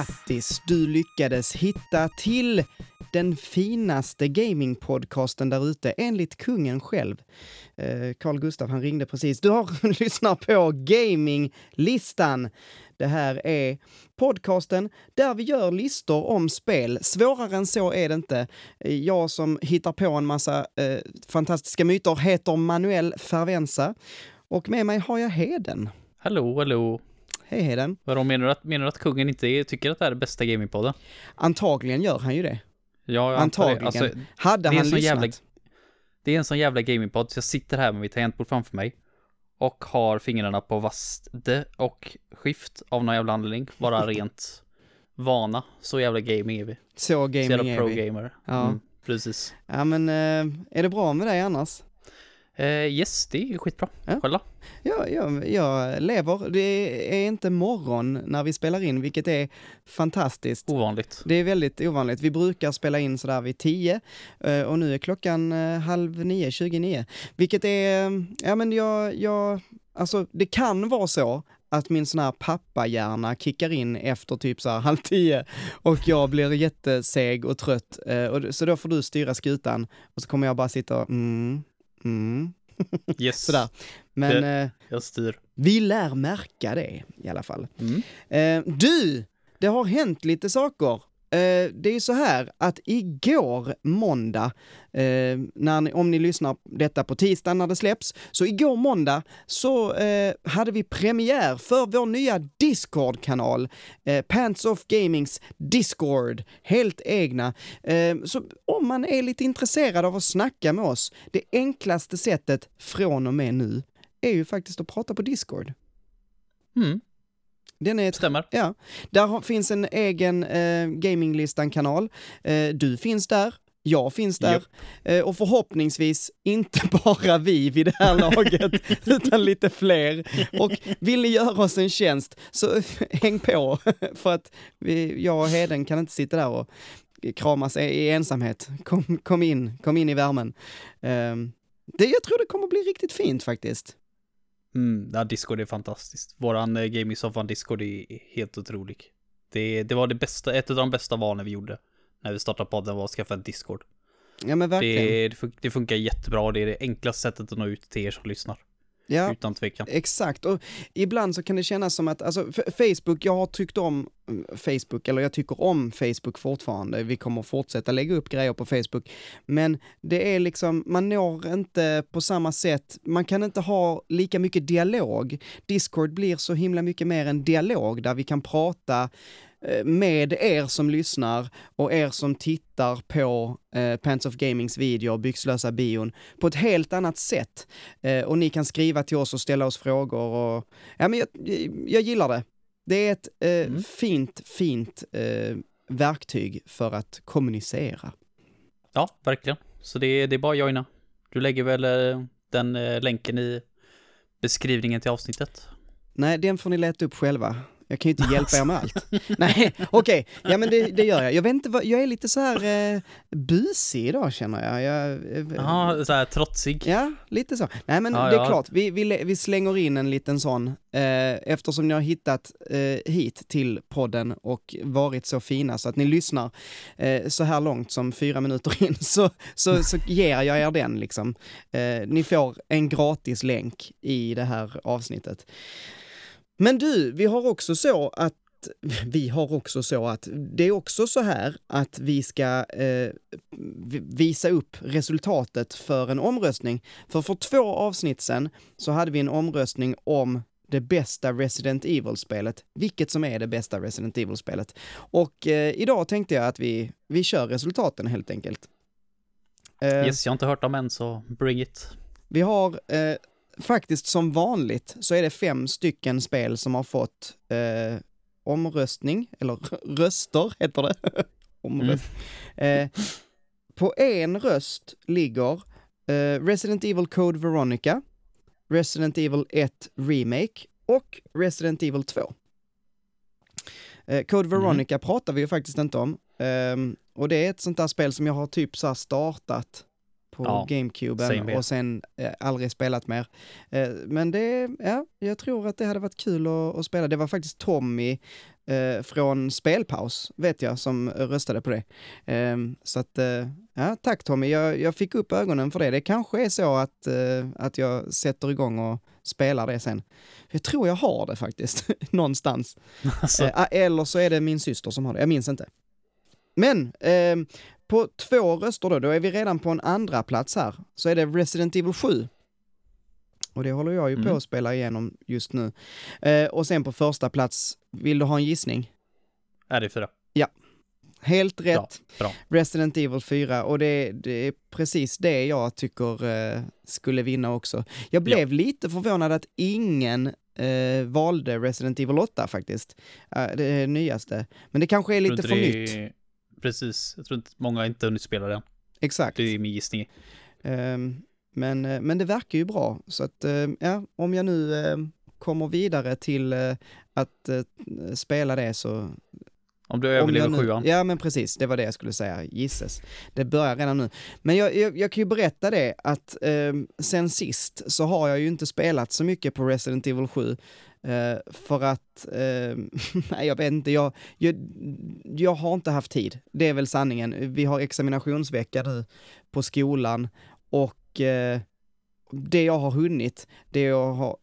Grattis! Du lyckades hitta till den finaste gamingpodcasten där ute, enligt kungen själv. Eh, Carl-Gustaf, han ringde precis. Du har lyssnat på Gaminglistan. Det här är podcasten där vi gör listor om spel. Svårare än så är det inte. Jag som hittar på en massa eh, fantastiska myter heter Manuel Fervenza och med mig har jag Heden. Hallå, hallå. Hej Heden. Vadå, menar du att, menar du att kungen inte är, tycker att det här är bästa gamingpodden? Antagligen gör han ju det. Ja, jag Antagligen. Alltså, Hade det är han lyssnat? jävla- det är en sån jävla gamingpodd, så jag sitter här med mitt tangentbord framför mig och har fingrarna på vaste och skift av någon jävla anledning. Bara rent vana. Så jävla gaming är vi. Så Så gaming jävla är vi. pro-gamer. Ja. Mm, precis. Ja men, eh, är det bra med dig annars? Eh, yes, det är skitbra. Ja. Själv då? Ja, jag, lever. Det är inte morgon när vi spelar in, vilket är fantastiskt. Ovanligt. Det är väldigt ovanligt. Vi brukar spela in sådär vid tio eh, och nu är klockan eh, halv nio, 29. Vilket är, ja men jag, jag, alltså det kan vara så att min sån här pappahjärna kickar in efter typ så här halv tio och jag blir jätteseg och trött. Och, så då får du styra skutan och så kommer jag bara sitta och mm, mm, Yes. sådär. Men eh, Jag styr. vi lär märka det i alla fall. Mm. Eh, du, det har hänt lite saker. Eh, det är så här att igår måndag, eh, när ni, om ni lyssnar detta på tisdag när det släpps, så igår måndag så eh, hade vi premiär för vår nya Discord-kanal, eh, Pants of Gamings Discord, helt egna. Eh, så om man är lite intresserad av att snacka med oss, det enklaste sättet från och med nu är ju faktiskt att prata på Discord. Mm. Den är ett Stämmer. Ja, där finns en egen eh, Gaminglistan-kanal. Eh, du finns där, jag finns där Japp. eh, och förhoppningsvis inte bara vi vid det här laget, utan lite fler. Och vill ni göra oss en tjänst så häng på, för att vi, jag och Heden kan inte sitta där och kramas i- ensamhet. Kom, kom in, kom in i värmen. Eh, det, jag tror det kommer bli riktigt fint faktiskt. Mm, ja, Discord är fantastiskt. Våran eh, gaming soffan Discord är helt otrolig. Det, det var det bästa, ett av de bästa valen vi gjorde när vi startade podden var att skaffa ett Discord. Ja men verkligen. Det, det, fun- det funkar jättebra och det är det enklaste sättet att nå ut till er som lyssnar. Ja. Utan tvekan. Exakt, och ibland så kan det kännas som att, alltså Facebook, jag har tyckt om mm, Facebook, eller jag tycker om Facebook fortfarande, vi kommer fortsätta lägga upp grejer på Facebook, men det är liksom, man når inte på samma sätt, man kan inte ha lika mycket dialog. Discord blir så himla mycket mer en dialog där vi kan prata med er som lyssnar och er som tittar på eh, Pants of Gamings video, Byxlösa bion, på ett helt annat sätt. Eh, och ni kan skriva till oss och ställa oss frågor och, ja men jag, jag gillar det. Det är ett eh, Mm. fint, fint eh, verktyg för att kommunicera. Ja, verkligen. Så det, det är bara att joina. Du lägger väl eh, den eh, länken i beskrivningen till avsnittet? Nej, den får ni leta upp själva. Jag kan ju inte hjälpa er med allt. Nej, okej, ja men det, det gör jag. Jag vet inte vad, jag är lite så här eh, busig idag känner jag. jag eh, Ja, så här trotsig. Ja, lite så. Nej men Ja, det är ja. klart, vi, vi, vi slänger in en liten sån, eh, eftersom ni har hittat eh, hit till podden och varit så fina så att ni lyssnar eh, så här långt som fyra minuter in, så, så, så ger jag er den liksom. Eh, ni får en gratis länk i det här avsnittet. Men du, vi har också så att vi har också så att det är också så här att vi ska eh, vi- visa upp resultatet för en omröstning. För för två avsnitt sen så hade vi en omröstning om det bästa Resident Evil-spelet, vilket som är det bästa Resident Evil-spelet. Och eh, idag tänkte jag att vi, vi kör resultaten helt enkelt. Eh, Yes, jag har inte hört dem än, så bring it. vi har eh, faktiskt som vanligt så är det fem stycken spel som har fått eh, omröstning, eller röster heter det. Omröst. Eh, på en röst ligger eh, Resident Evil Code Veronica, Resident Evil 1 Remake och Resident Evil 2. Eh, Code Veronica pratar vi ju faktiskt inte om. Ehm, och det är ett sånt där spel som jag har typ så här startat på Ja, GameCuben och sen eh, aldrig spelat mer. Eh, men det, ja, jag tror att det hade varit kul att, att spela. Det var faktiskt Tommy eh, från Spelpaus, vet jag, som röstade på det. Eh, så att, eh, ja, tack Tommy, jag, jag fick upp ögonen för det. Det kanske är så att, eh, att jag sätter igång och spelar det sen. Jag tror jag har det faktiskt, någonstans. Alltså, eller så är det min syster som har det, jag minns inte. Men eh, på två röster då, då är vi redan på en andra plats här, så är det Resident Evil 7. Och det håller jag ju på Mm. att spela igenom just nu. Eh, och sen på första plats, vill du ha en gissning? är det fyra? Helt rätt. Bra, bra. Resident Evil 4 och det, det är precis det jag tycker eh, skulle vinna också. Jag blev lite förvånad att ingen eh, valde Resident Evil 8 faktiskt. Eh, det nyaste. Men det kanske är lite för det- nytt. Precis, jag tror inte många inte hunnit spela det. Exakt. Det är min gissning. Ehm, men, eh, men det verkar ju bra. Så att, eh, ja, om jag nu eh, kommer vidare till att spela det så Om du överlever sjuan. Ja, men precis. Det var det jag skulle säga. Gisses. Det börjar redan nu. Men jag, jag, jag kan ju berätta det att eh, sen sist så har jag ju inte spelat så mycket på Resident Evil 7. Eh, för att, eh, nej jag vet inte, jag, jag, jag har inte haft tid. Det är väl sanningen. Vi har examinationsvecka nu på skolan och eh, det jag har hunnit, det jag har,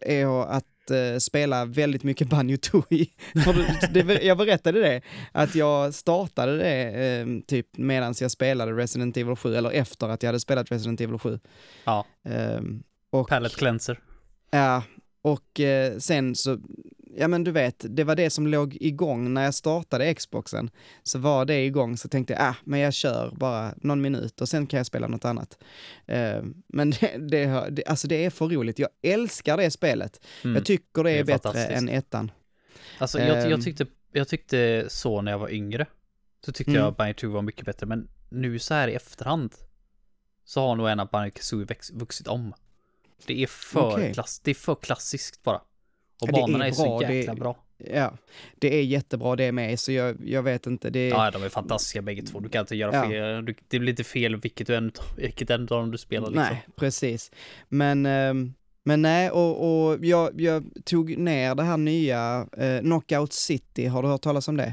är att eh, spela väldigt mycket Banjo Tooie. För det- det, jag berättade det, att jag startade det eh, typ medan jag spelade Resident Evil 7, eller efter att jag hade spelat Resident Evil 7. Ja. Eh, och, Palette cleanser. Ja, och eh, sen så, ja men du vet, det var det som låg igång när jag startade Xboxen. Så var det igång så tänkte jag, ah, men jag kör bara någon minut och sen kan jag spela något annat. Eh, men det, det, alltså det är för roligt, jag älskar det spelet. Mm. Jag tycker det är, Det är bättre än ettan. Alltså jag, Ehm. jag, tyckte, jag tyckte så när jag var yngre. Så tyckte Mm. jag Banjo 2 var mycket bättre, men nu så här i efterhand så har nog en av Banjo Kazooie vuxit om. Det är för, Okej. klass, det är för klassiskt bara. Och Ja, banorna är är, så bra, det- jäkla bra. Ja, det är jättebra det med, så jag, jag vet inte, det. Ja, de är fantastiska bägge två. Du kan inte göra Ja. fel. Du, det blir inte fel vilket, du än, vilket än av dem du spelar liksom. Nej, precis. Men, ehm, men nej, och, och jag, jag tog ner det här nya eh, Knockout City, har du hört talas om det?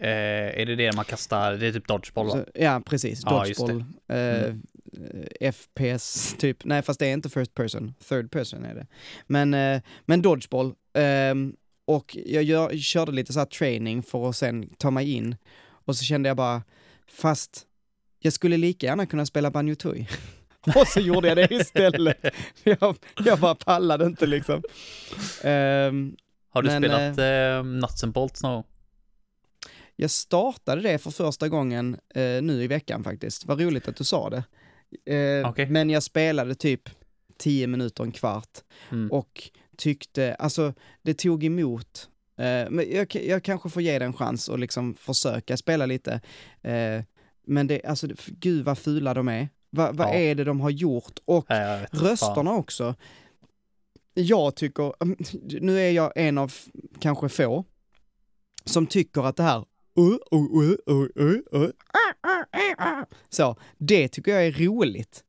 Eh, är det det man kastar? Det är typ dodgeball va? Så, ja, precis. Dodgeball. Eh, Mm. Eh, FPS, typ. Nej, fast det är inte first person. Third person är det. Men, eh, men dodgeball. ehm, och jag gör, körde lite så training för att sen ta mig in. Och så kände jag bara, fast jag skulle lika gärna kunna spela Banjo Tooie. och så gjorde jag det istället. jag, jag bara pallade inte liksom. Ehm, Har du men, spelat eh, Nuts and Bolts någon gång? Jag startade det för första gången eh, nu i veckan faktiskt. Vad roligt att du sa det. Eh, Okej. Men jag spelade typ 10 minuter, en kvart Mm. och tyckte, alltså det tog emot. Eh, men jag, jag kanske får ge det en chans och liksom försöka spela lite. Eh, men det, alltså gud vad fula de är. Va, vad Ja. är det de har gjort? Och Nej, Rösterna fan. också. Jag tycker, nu är jag en av kanske få, som tycker att det här uh, uh, uh, uh, uh, uh, så, det tycker jag är roligt.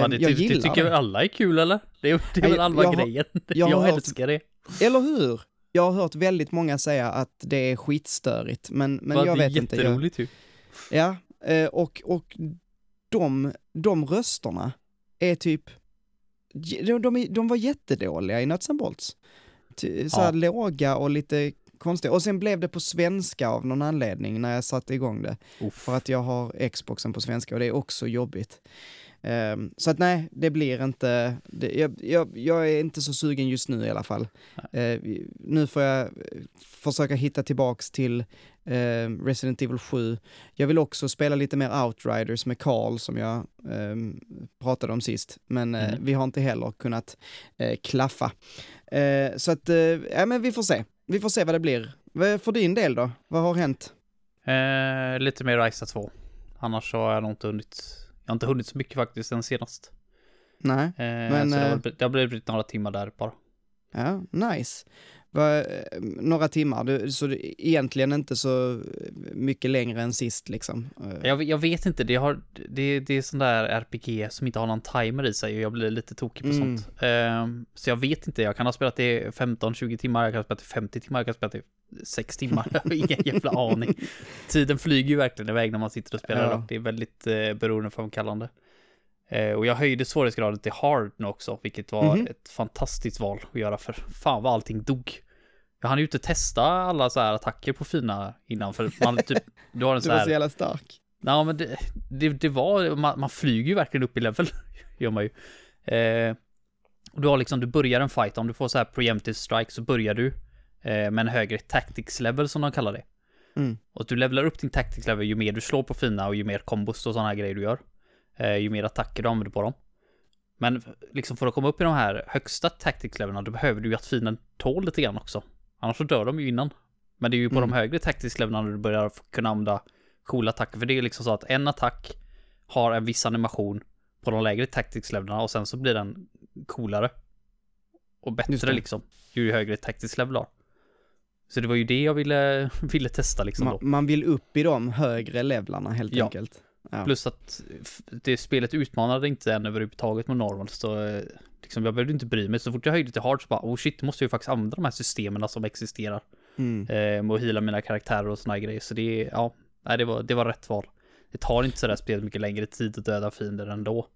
Fan, det, jag ty- gillar det tycker det. alla är kul eller? Det är, det är Nej, väl halva grejen. jag Jag, hört- älskar det. Eller hur? Jag har hört väldigt många säga att det är skitstörigt, men, men Va, jag det är vet inte. Jag, jätteroligt ju. ja, eh, och, och de, de rösterna är typ, de, de, är- de var jättedåliga i Nuts and Bolts. Så här Ja. låga och lite konstiga. Och sen blev det på svenska av någon anledning när jag satte igång det. Uff. För att jag har Xboxen på svenska och det är också jobbigt. Ehm, så att nej, det blir inte, det, jag, jag, jag är inte så sugen just nu i alla fall. Vi- nu får jag försöka hitta tillbaks till eh, Resident Evil 7. Jag vill också spela lite mer Outriders med Carl som jag ehm, pratade om sist, men eh, Mm. vi har inte heller kunnat eh, klaffa. Så att, eh, ja men vi får se. Vi får se vad det blir. För din del då? Vad har hänt? Eh, lite mer Risa 2. Annars så har jag nog inte hunnit. Jag har inte hunnit så mycket faktiskt sen senast. Nej. Eh, Men, så det, eh, har, blivit- det har blivit några timmar där bara. Ja, nice. Va, eh, några timmar, du, så det, egentligen inte så mycket längre än sist liksom. Eh, Jag, jag vet inte, det, har, det, det är sån där RPG som inte har någon timer i sig och jag blir lite tokig på Mm. sånt. Ehm, så jag vet inte, jag kan ha spelat det i 15-20 timmar, jag kan ha spelat det i 50 timmar, jag kan ha spelat det i 6 timmar. Jag har ingen jävla aning. Tiden flyger ju verkligen iväg när man sitter och spelar Ja. och det är väldigt eh, beroendeframkallande. Eh, och jag höjde svårighetsgraden till hard nu också, vilket var Mhm. ett fantastiskt val att göra för fan vad allting dog. Jag hann ju inte testa alla så här attacker på fina innan för man typ, du har en Du så var här så jävla stark. Ja, men det, det, det var, man, man flyger ju verkligen upp i level, gör man ju. Eh, och du har liksom, du börjar en fight, om du får så här preemptive strike så börjar du eh, med en högre tactics level som de kallar det. Mm. Och du levlar upp din tactics level ju mer du slår på fina och ju mer kombos och sådana här grejer du gör. Eh, ju mer attacker du använder på dem. Men liksom för att komma upp i de här högsta tactics levelna då behöver du ju att fienden tål lite grann också. Annars så dör de ju innan. Men det är ju på Mm. de högre tactics levelna när du börjar kunna använda coola attacker. För det är liksom så att en attack har en viss animation på de lägre tactics levelna och sen så blir den coolare. Och bättre liksom. Ju högre tactics level har. Så det var ju det jag ville, ville testa liksom Man, då. man vill upp i de högre levlarna helt Ja. enkelt. Ja. Plus att det spelet utmanade inte än överhuvudtaget med normal så eh, liksom jag behövde inte bry mig. Så fort jag höjde till hard så bara oh shit, måste jag ju faktiskt använda de här systemen som existerar. Mm. Eh, med att heala mina karaktärer och såna grejer. Så det, ja, nej, det var, det var rätt val. Det tar inte sådär spelet mycket längre tid att döda fiender ändå.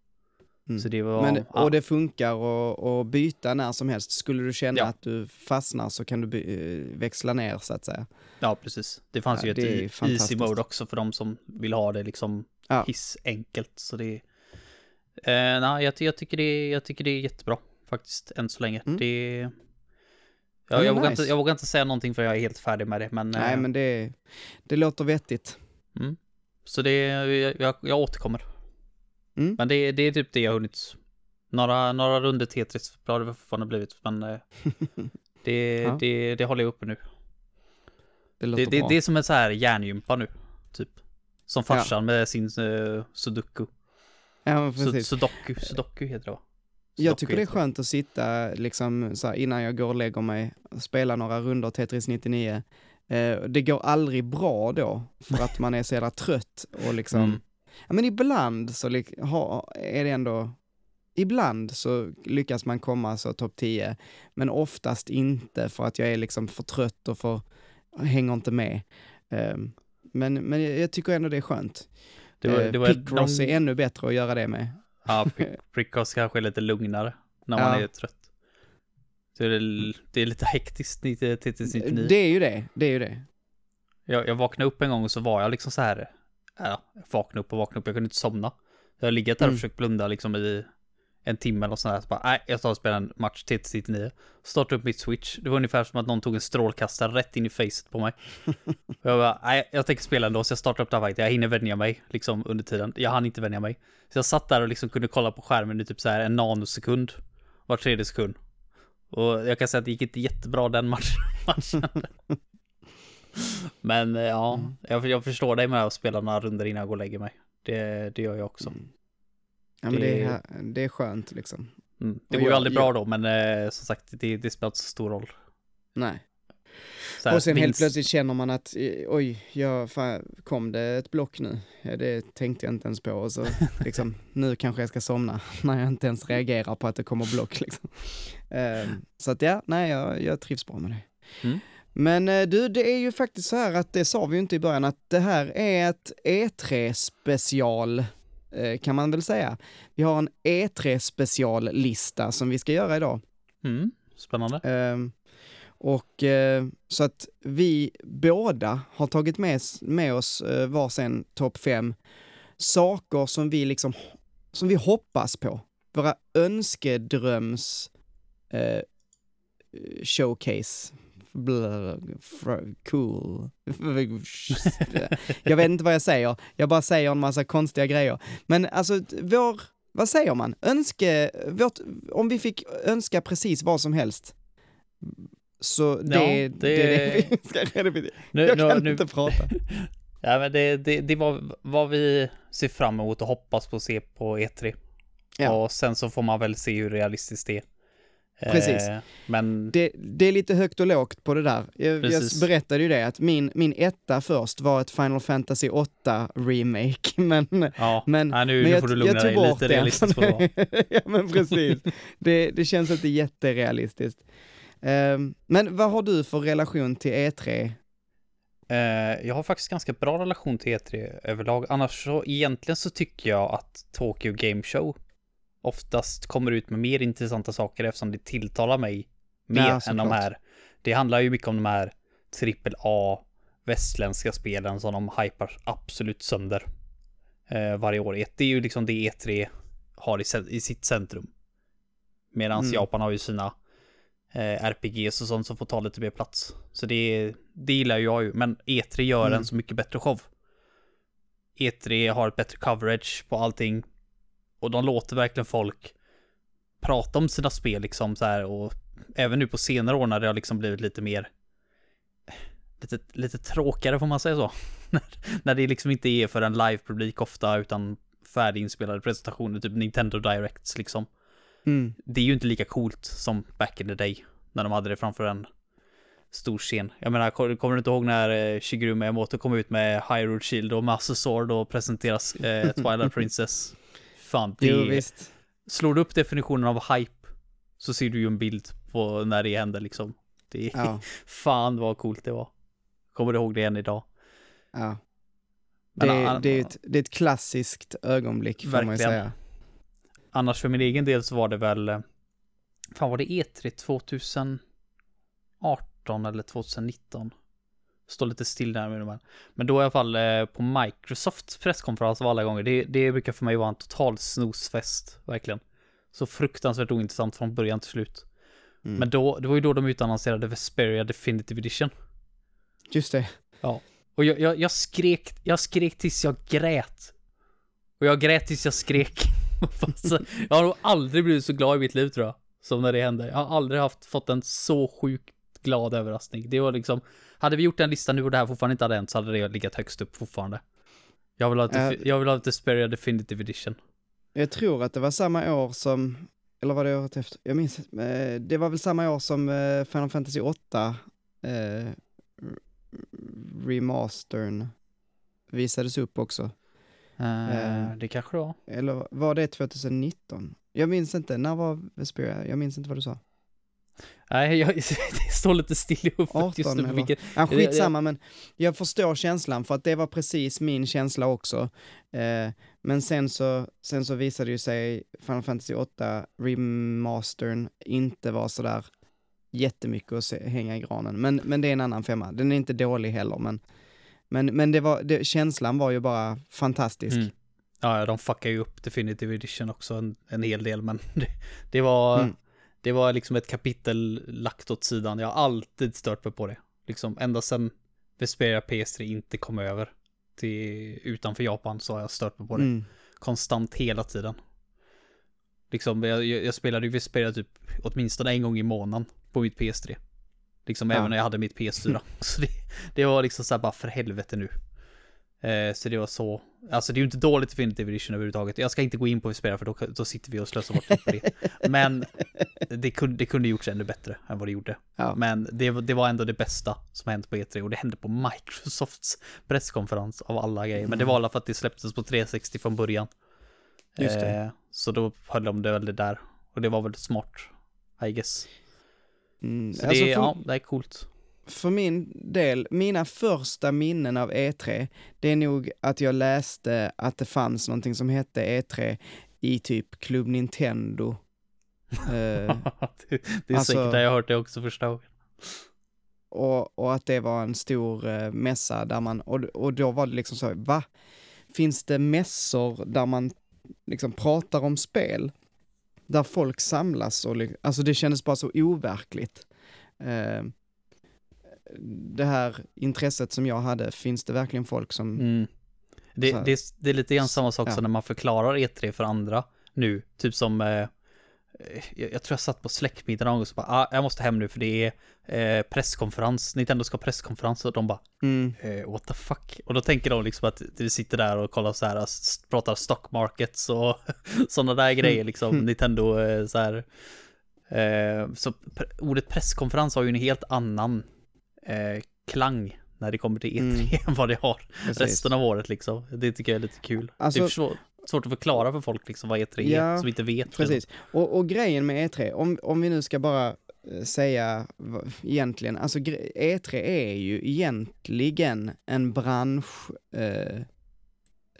Mm. Så det var, Men, ja, och det funkar att byta när som helst. Skulle du känna Ja. att du fastnar så kan du by, eh, växla ner så att säga. ja, precis. Det fanns Ja, ju ett det easy mode också för de som vill ha det liksom Ja. hiss enkelt. Så det, eh, nej, jag, jag, tycker det, jag tycker det är jättebra faktiskt, än så länge. Mm. Det, Ja, Ja, jag, vågar nice. inte, jag vågar inte säga någonting för jag är helt färdig med det, men... Nej, eh, men det, det låter vettigt. Mm. Så det, jag, jag, jag återkommer. Mm. Men det, det är typ det jag hunnit. Några, några runder Tetris har det fortfarande blivit, men eh, det, Ja. det, det håller jag uppe nu. Det Det, det, det är som en så här hjärngympa nu, typ. Som farsan med sin uh, sudoku. Ja, precis. sudoku, sudoku heter det va? Jag tycker det är skönt att sitta liksom så här, innan jag går och lägger mig spela några runder Tetris 99. Eh, det går aldrig bra då för att man är så jävla trött och liksom, Mm. ja men ibland så ha, är det ändå, ibland så lyckas man komma så topp 10, men oftast inte för att jag är liksom för trött och för, hänger inte med. Eh, men, men jag tycker ändå det är skönt. Det var, Eh, det var Picross någon- är ännu bättre att göra det med. Ja, Prick- Prickos kanske är lite lugnare när man Ja. är trött. Så det, är, det är lite hektiskt Tetris 99. Det är ju det, det är ju det. Jag, jag vaknade upp en gång och så var jag liksom så här. Ja, jag vaknade upp och vaknade upp, jag kunde inte somna. Jag har legat där och Mm. försökt blunda liksom i en timme eller sånt där. Så bara, nej, jag tar och spelar en match till 99. Startade upp mitt switch. Det var ungefär som att någon tog en strålkastare rätt in i facet på mig. jag bara, nej, jag tänker spela ändå. Så jag startade upp det här faktiskt. Jag hinner vänja mig liksom under tiden. Jag hann inte vänja mig. Så jag satt där och liksom kunde kolla på skärmen i typ så här en nanosekund. Var tredje sekund. Och jag kan säga att det gick inte jättebra den matchen. matchen. Men eh, ja, Mm. jag, jag förstår dig med att spela några runder innan jag går och lägger mig. Det, det gör jag också. Mm. Ja men det, är, det är skönt liksom. Mm. Det Och går ju aldrig jag- bra då, men eh, som sagt, det, det spelar inte så stor roll. Nej. Här, och sen helt vinst- plötsligt känner man att oj, jag, fan, kom det ett block nu? Det tänkte jag inte ens på och så liksom, nu kanske jag ska somna när jag inte ens reagerar på att det kommer block liksom. Ehm, så att ja, nej, jag, jag trivs bra med det. Mm. Men eh, du, det är ju faktiskt så här att det sa vi ju inte i början att det här är ett E3 special kan man väl säga. Vi har en E3 speciallista som vi ska göra idag. Mm. Spännande. Ehm, och eh, så att vi båda har tagit med, oss uh, varsin topp fem saker som vi liksom, som vi hoppas på. Våra önskedröms eh, showcase. Cool. jag vet inte vad jag säger, jag bara säger en massa konstiga grejer. Men alltså, vår, vad säger man? Önske, vårt, om vi fick önska precis vad som helst. Så det, Ja, det... det- är det vi ska redovisa. Nu, Jag nu, kan nu, inte prata. ja, men det, det, det var vad vi ser fram emot och hoppas på att se på E3. Ja. Och sen så får man väl se hur realistiskt det är. Precis. Eh, men Det, det är lite högt och lågt på det där. Jag, jag berättade ju det, att min, min etta först var ett Final Fantasy 8 remake, men ja, Men- Nej, nu, men nu får du lugna dig lite realistiskt får det ja men precis. Det, det känns inte jätterealistiskt. Ehm, men vad har du för relation till E E3? Eh, jag har faktiskt ganska bra relation till E3 överlag. Annars så egentligen så tycker jag att Tokyo Game Show oftast kommer ut med mer intressanta saker eftersom det tilltalar mig mer Ja, än de här. Det handlar ju mycket om de här AAA västländska spelen som de hypar absolut sönder eh, varje år. Det är ju liksom det E3 har i, i sitt centrum. Medan Mm. Japan har ju sina eh, RPGs och sånt som får ta lite mer plats. Så det, det gillar jag ju, men E3 gör Mm. en så mycket bättre show. E3 har ett bättre coverage på allting. Och de låter verkligen folk prata om sina spel liksom så här och även nu på senare år när det har liksom blivit lite mer lite, lite tråkigare får man säga så. när, det liksom inte är för en live-publik ofta utan färdiginspelade presentationer, typ Nintendo Directs liksom Mm. det är ju inte lika coolt som back in the day. När de hade det framför en stor scen. Jag menar, kommer kommer du inte ihåg när eh, Shigeru Miyamoto kom ut med Hyrule Shield och Master Sword och presenteras eh, Twilight Princess? Fan, det... Jo visst. Slår du upp definitionen av hype så ser du ju en bild på när det hände liksom. Det. Ja, Fan vad coolt det var. Kommer du ihåg det än idag? ja. Men, Det, an- det, är ett, det är ett klassiskt ögonblick får man ju Verkligen. säga. Annars för min egen del så var det väl... eh, Fan var det E3 2018 eller 2019? Står lite still där med de. Men då i alla fall eh, på Microsofts presskonferens av alla gånger. Det, det brukar för mig vara en total snosfest, verkligen. Så fruktansvärt ointressant från början till slut. Mm. Men då, det var ju då de utannonserade Vesperia Definitive Edition. Just det. Och jag, jag, jag skrek, jag skrek tills jag grät. Och jag grät tills jag skrek. Jag har nog aldrig blivit så glad i mitt liv tror jag. Som när det hände. Jag har aldrig haft, fått en så sjukt glad överraskning. Det var liksom, hade vi gjort den listan nu och det här fortfarande inte hade hänt så hade det legat högst upp fortfarande. Jag vill ha ett, Äh. jag vill ha ett Desperia Definitive Edition. Jag tror att det var samma år som, eller var det året efter? Jag minns eh, Det var väl samma år som eh, Final Fantasy 8 eh, remastern visades upp också. Eh, Eh. det kanske det var. Eller var det 2019? Jag minns inte, när var Vesperia? Jag minns inte vad du sa. Nej, jag, det står lite still i huvudet 18 just nu. eller? Vilket, Ja, det- skitsamma, men jag förstår känslan för att det var precis min känsla också. Eh, men sen så, sen så visade ju sig Final Fantasy 8 remastern inte vara sådär jättemycket att se, hänga i granen. Men, men det är en annan femma. Den är inte dålig heller, men, men, men det var, det, känslan var ju bara fantastisk. Mm. Ja, ja, de fuckar ju upp Definitive Edition också en, en hel del, men det, det var Mm. Det var liksom ett kapitel lagt åt sidan. Jag har alltid stört mig på det. Liksom ända sedan Vesperia PS3 inte kom över till utanför Japan så har jag stört mig på det. Mm. Konstant hela tiden. Liksom, jag, jag spelade ju Vesperia typ åtminstone en gång i månaden på mitt PS3. Liksom Ja. även när jag hade mitt PS4. så det, det var liksom så här bara för helvete nu. Eh, så det var så, alltså det är ju inte dåligt Definitive Edition överhuvudtaget. Jag ska inte gå in på Vesperia för då, då sitter vi och slösar bort tid på det. Men det kunde, det kunde gjorts ännu bättre än vad det gjorde. Ja. Men det, var- det var ändå det bästa som hänt på E3 och det hände på Microsofts presskonferens av alla grejer. Men det var alla för att det släpptes på 360 från början. Just det. Eh, så då höll de det väl det där. Och det var väl smart, I guess. Mm. Så Alltså, det, för, ja, det är coolt. För min del, mina första minnen av E3, det är nog att jag läste att det fanns någonting som hette E3 i typ Club Nintendo. Eh, det, det är alltså- säkert där jag har hört det också första gången. och, och att det var en stor eh, mässa där man, och, och då var det liksom så, va? Finns det mässor där man liksom pratar om spel? Där folk samlas och, alltså det kändes bara så overkligt. Eh, det här intresset som jag hade, finns det verkligen folk som, Mm. Det, det, är- det är lite grann samma sak Ja. som när man förklarar E3 för andra nu. Typ som, eh, jag, jag tror jag satt på släktmiddag någon gång och så bara, ah, jag måste hem nu för det är eh, presskonferens, Nintendo ska ha presskonferens och de bara, mm, eh, what the fuck? Och då tänker de liksom att vi sitter där och kollar så här, pratar stock markets och sådana där grejer liksom, Mm. Nintendo eh, så här Eh, så ordet presskonferens har ju en helt annan eh, klang när det kommer till E3 än vad det har Precis. resten av året liksom. Det tycker jag är lite kul. Alltså- det är svår, svårt att förklara för folk liksom vad E3 Ja, är som inte vet. Precis. Och, och grejen med E3, om, om vi nu ska bara eh, säga egentligen, alltså gre- E3 är ju egentligen en bransch eh,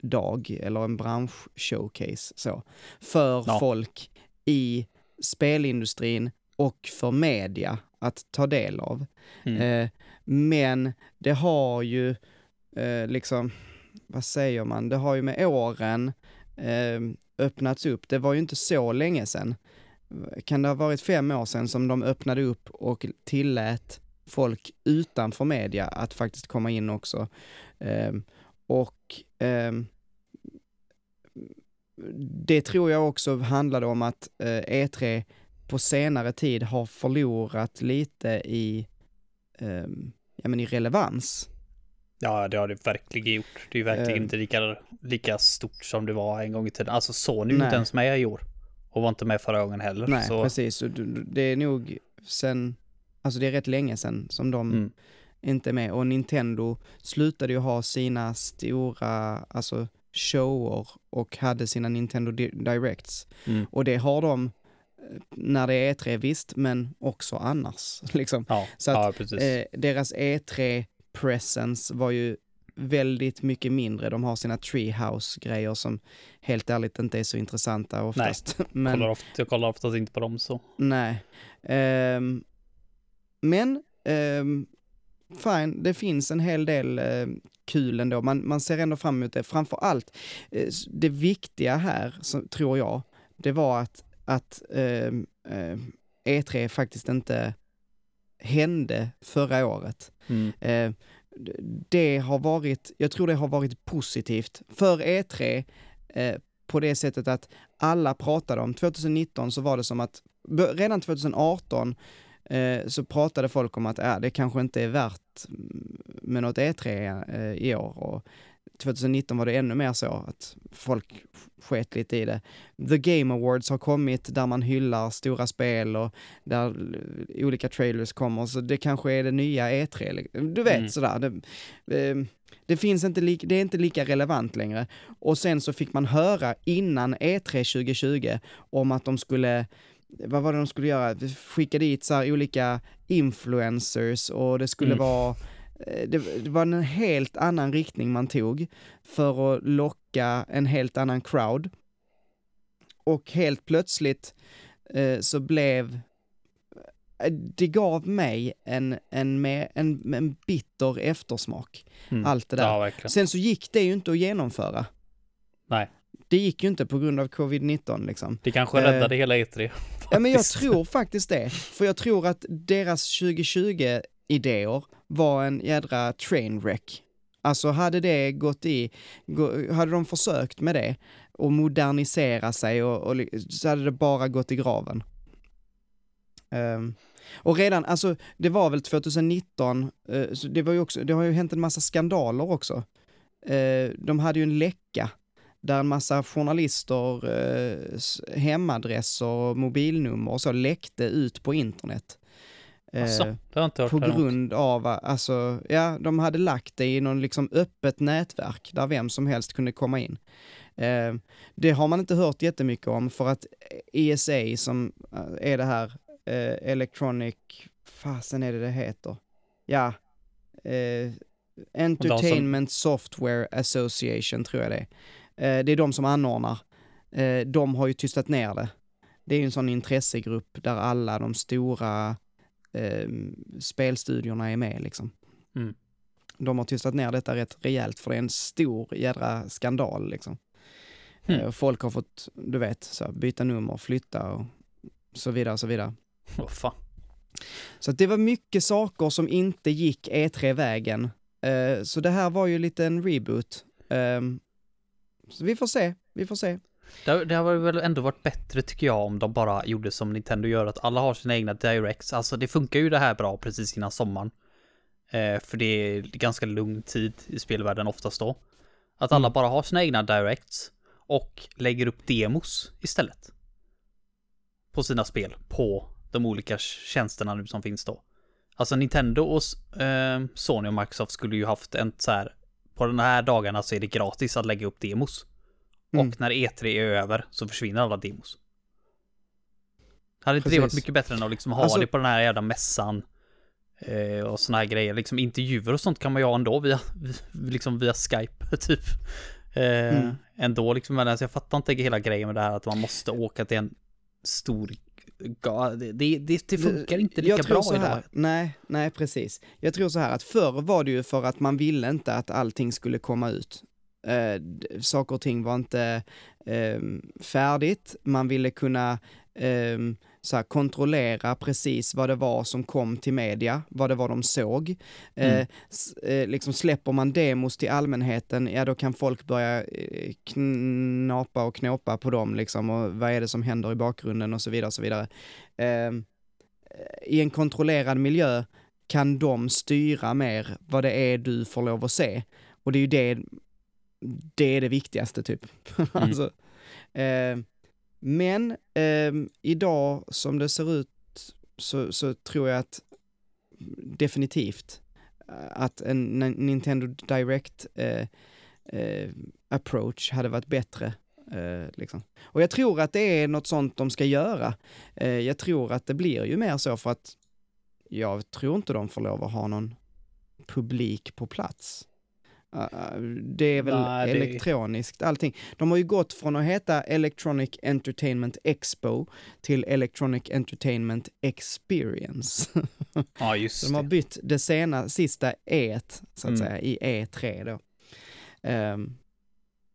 dag eller en bransch-showcase så, för Ja. folk i spelindustrin och för media att ta del av. Mm. Eh, men det har ju eh, liksom, vad säger man, det har ju med åren eh, öppnats upp. Det var ju inte så länge sedan. Kan det ha varit fem år sedan som de öppnade upp och tillät folk utanför media att faktiskt komma in också. Eh, och ehm, det tror jag också handlade om att eh, E3 på senare tid har förlorat lite i, ehm, ja, men i relevans. Ja, det har det verkligen gjort. Det är ju verkligen Eh. inte lika, lika stort som det var en gång i tiden. Alltså Sony är inte ens med i år. Och var inte med förra gången heller. Nej, så, precis. Så det är nog sen, alltså det är rätt länge sedan som de Mm. inte är med. Och Nintendo slutade ju ha sina stora, alltså shower och hade sina Nintendo Di- Directs. Mm. Och det har de när det är E3 visst, men också annars. Liksom. Ja, Så att, ja. Eh, deras E3 presence var ju väldigt mycket mindre. De har sina treehouse-grejer som helt ärligt inte är så intressanta oftast. Men, kollar ofta, jag kollar oftast inte på dem så. Nej. Ehm, men, ehm, fine, det finns en hel del eh, kul ändå. Man, man ser ändå fram emot det. Framför allt, s- det viktiga här, så, tror jag, det var att, att ehm, ehm, E3 faktiskt inte hände förra året. Mm. Eh, det har varit, jag tror det har varit positivt för E3 eh, på det sättet att alla pratade om, 2019 så var det som att, redan 2018 eh, så pratade folk om att äh, det kanske inte är värt med något E3 eh, i år och 2019 var det ännu mer så att folk sket lite i det. The Game Awards har kommit där man hyllar stora spel och där eh, olika trailers kommer, så det kanske är det nya E3. li- Du vet Mm. sådär. Det, eh, det finns inte, det är inte lika relevant längre. Och sen så fick man höra innan E E3 2020 om att de skulle vad var det de skulle göra? Skicka dit så här olika influencers och det skulle Mm. vara det, det var en helt annan riktning man tog för att locka en helt annan crowd. Och helt plötsligt eh, så blev eh, det gav mig en, en, en, en bitter eftersmak, Mm. allt det där. Ja. Sen så gick det ju inte att genomföra. Nej, Det gick ju inte på grund av covid-19 liksom. det kanske Eh, räddade hela E E3. Ja men jag tror faktiskt det. För jag tror att deras idéer var en jädra trainwreck. Alltså hade det gått i, hade de försökt med det och modernisera sig och, och så hade det bara gått i graven. Um, och redan, alltså det var väl 2019, uh, eh, så det var ju också, det har ju hänt en massa skandaler också. Uh, de hade ju en läcka där en massa journalister eh, hemadresser och mobilnummer och så läckte ut på internet. Alltså, det har jag inte hört på grund av, alltså, ja, de hade lagt det i någon liksom öppet nätverk där vem som helst kunde komma in. Eh, det har man inte hört jättemycket om för att ESA som eh, är det här eh, Electronic, fasen är det det heter? Ja, eh, Entertainment Software Association tror jag det är. Eh, det är de som anordnar. De har ju tystat ner det. Det är ju en sån intressegrupp där alla de stora eh, spelstudiorna är med liksom. Mm. De har tystat ner detta rätt rejält för det är en stor jädra skandal liksom. Mm. Eh, folk har fått, du vet, så byta nummer, flytta och så vidare och så vidare. Åh fan. Så det var mycket saker som inte gick E3-vägen. Eh, så det här var ju lite en reboot. Ehm, så vi får se, vi får se. Det, det har väl ändå varit bättre tycker jag om de bara gjorde som Nintendo gör, att alla har sina egna directs. Alltså det funkar ju det här bra precis innan sommaren. Eh, för det är ganska lugn tid i spelvärlden oftast då. Att alla Mm. bara har sina egna directs och lägger upp demos istället. På sina spel på de olika tjänsterna nu som finns då. Alltså Nintendo och eh, Sony och Microsoft skulle ju haft en så här, på de här dagarna så är det gratis att lägga upp demos. Mm. Och när E3 är över så försvinner alla demos. Hade inte det varit mycket bättre än att liksom ha Alltså- det på den här jävla mässan? Eh, och såna här grejer, liksom intervjuer och sånt kan man ju ha ändå via, liksom via Skype typ. Eh, Mm. Ändå liksom, men alltså jag fattar inte hela grejen med det här att man måste åka till en stor det, det, det, funkar inte lika bra så här, idag. Nej, nej precis. Jag tror så här att förr var det ju för att man ville inte att allting skulle komma ut. Eh, saker och ting var inte eh, färdigt, man ville kunna eh, så här, kontrollera precis vad det var som kom till media, vad det var de såg. Eh, Mm. eh, liksom släpper man demos till allmänheten, ja då kan folk börja eh, knapa och knåpa på dem liksom och vad är det som händer i bakgrunden och så vidare och så vidare. Eh, i en kontrollerad miljö kan de styra mer vad det är du får lov att se. Och det är ju det, det är det viktigaste typ. alltså, eh, men eh, idag som det ser ut så, så tror jag att definitivt eh, att en Nintendo Direct eh, eh, approach hade varit bättre. Eh, liksom. Och jag tror att det är något sånt de ska göra. Jag tror att det blir ju mer så för att jag tror inte de får lov att ha någon publik på plats. Uh, uh, det är väl det- elektroniskt allting. De har ju gått från att heta Electronic Entertainment Expo till Electronic Entertainment Experience. Ja, just De har bytt det sena, sista E så att Mm. säga, i E3 då. Ehm,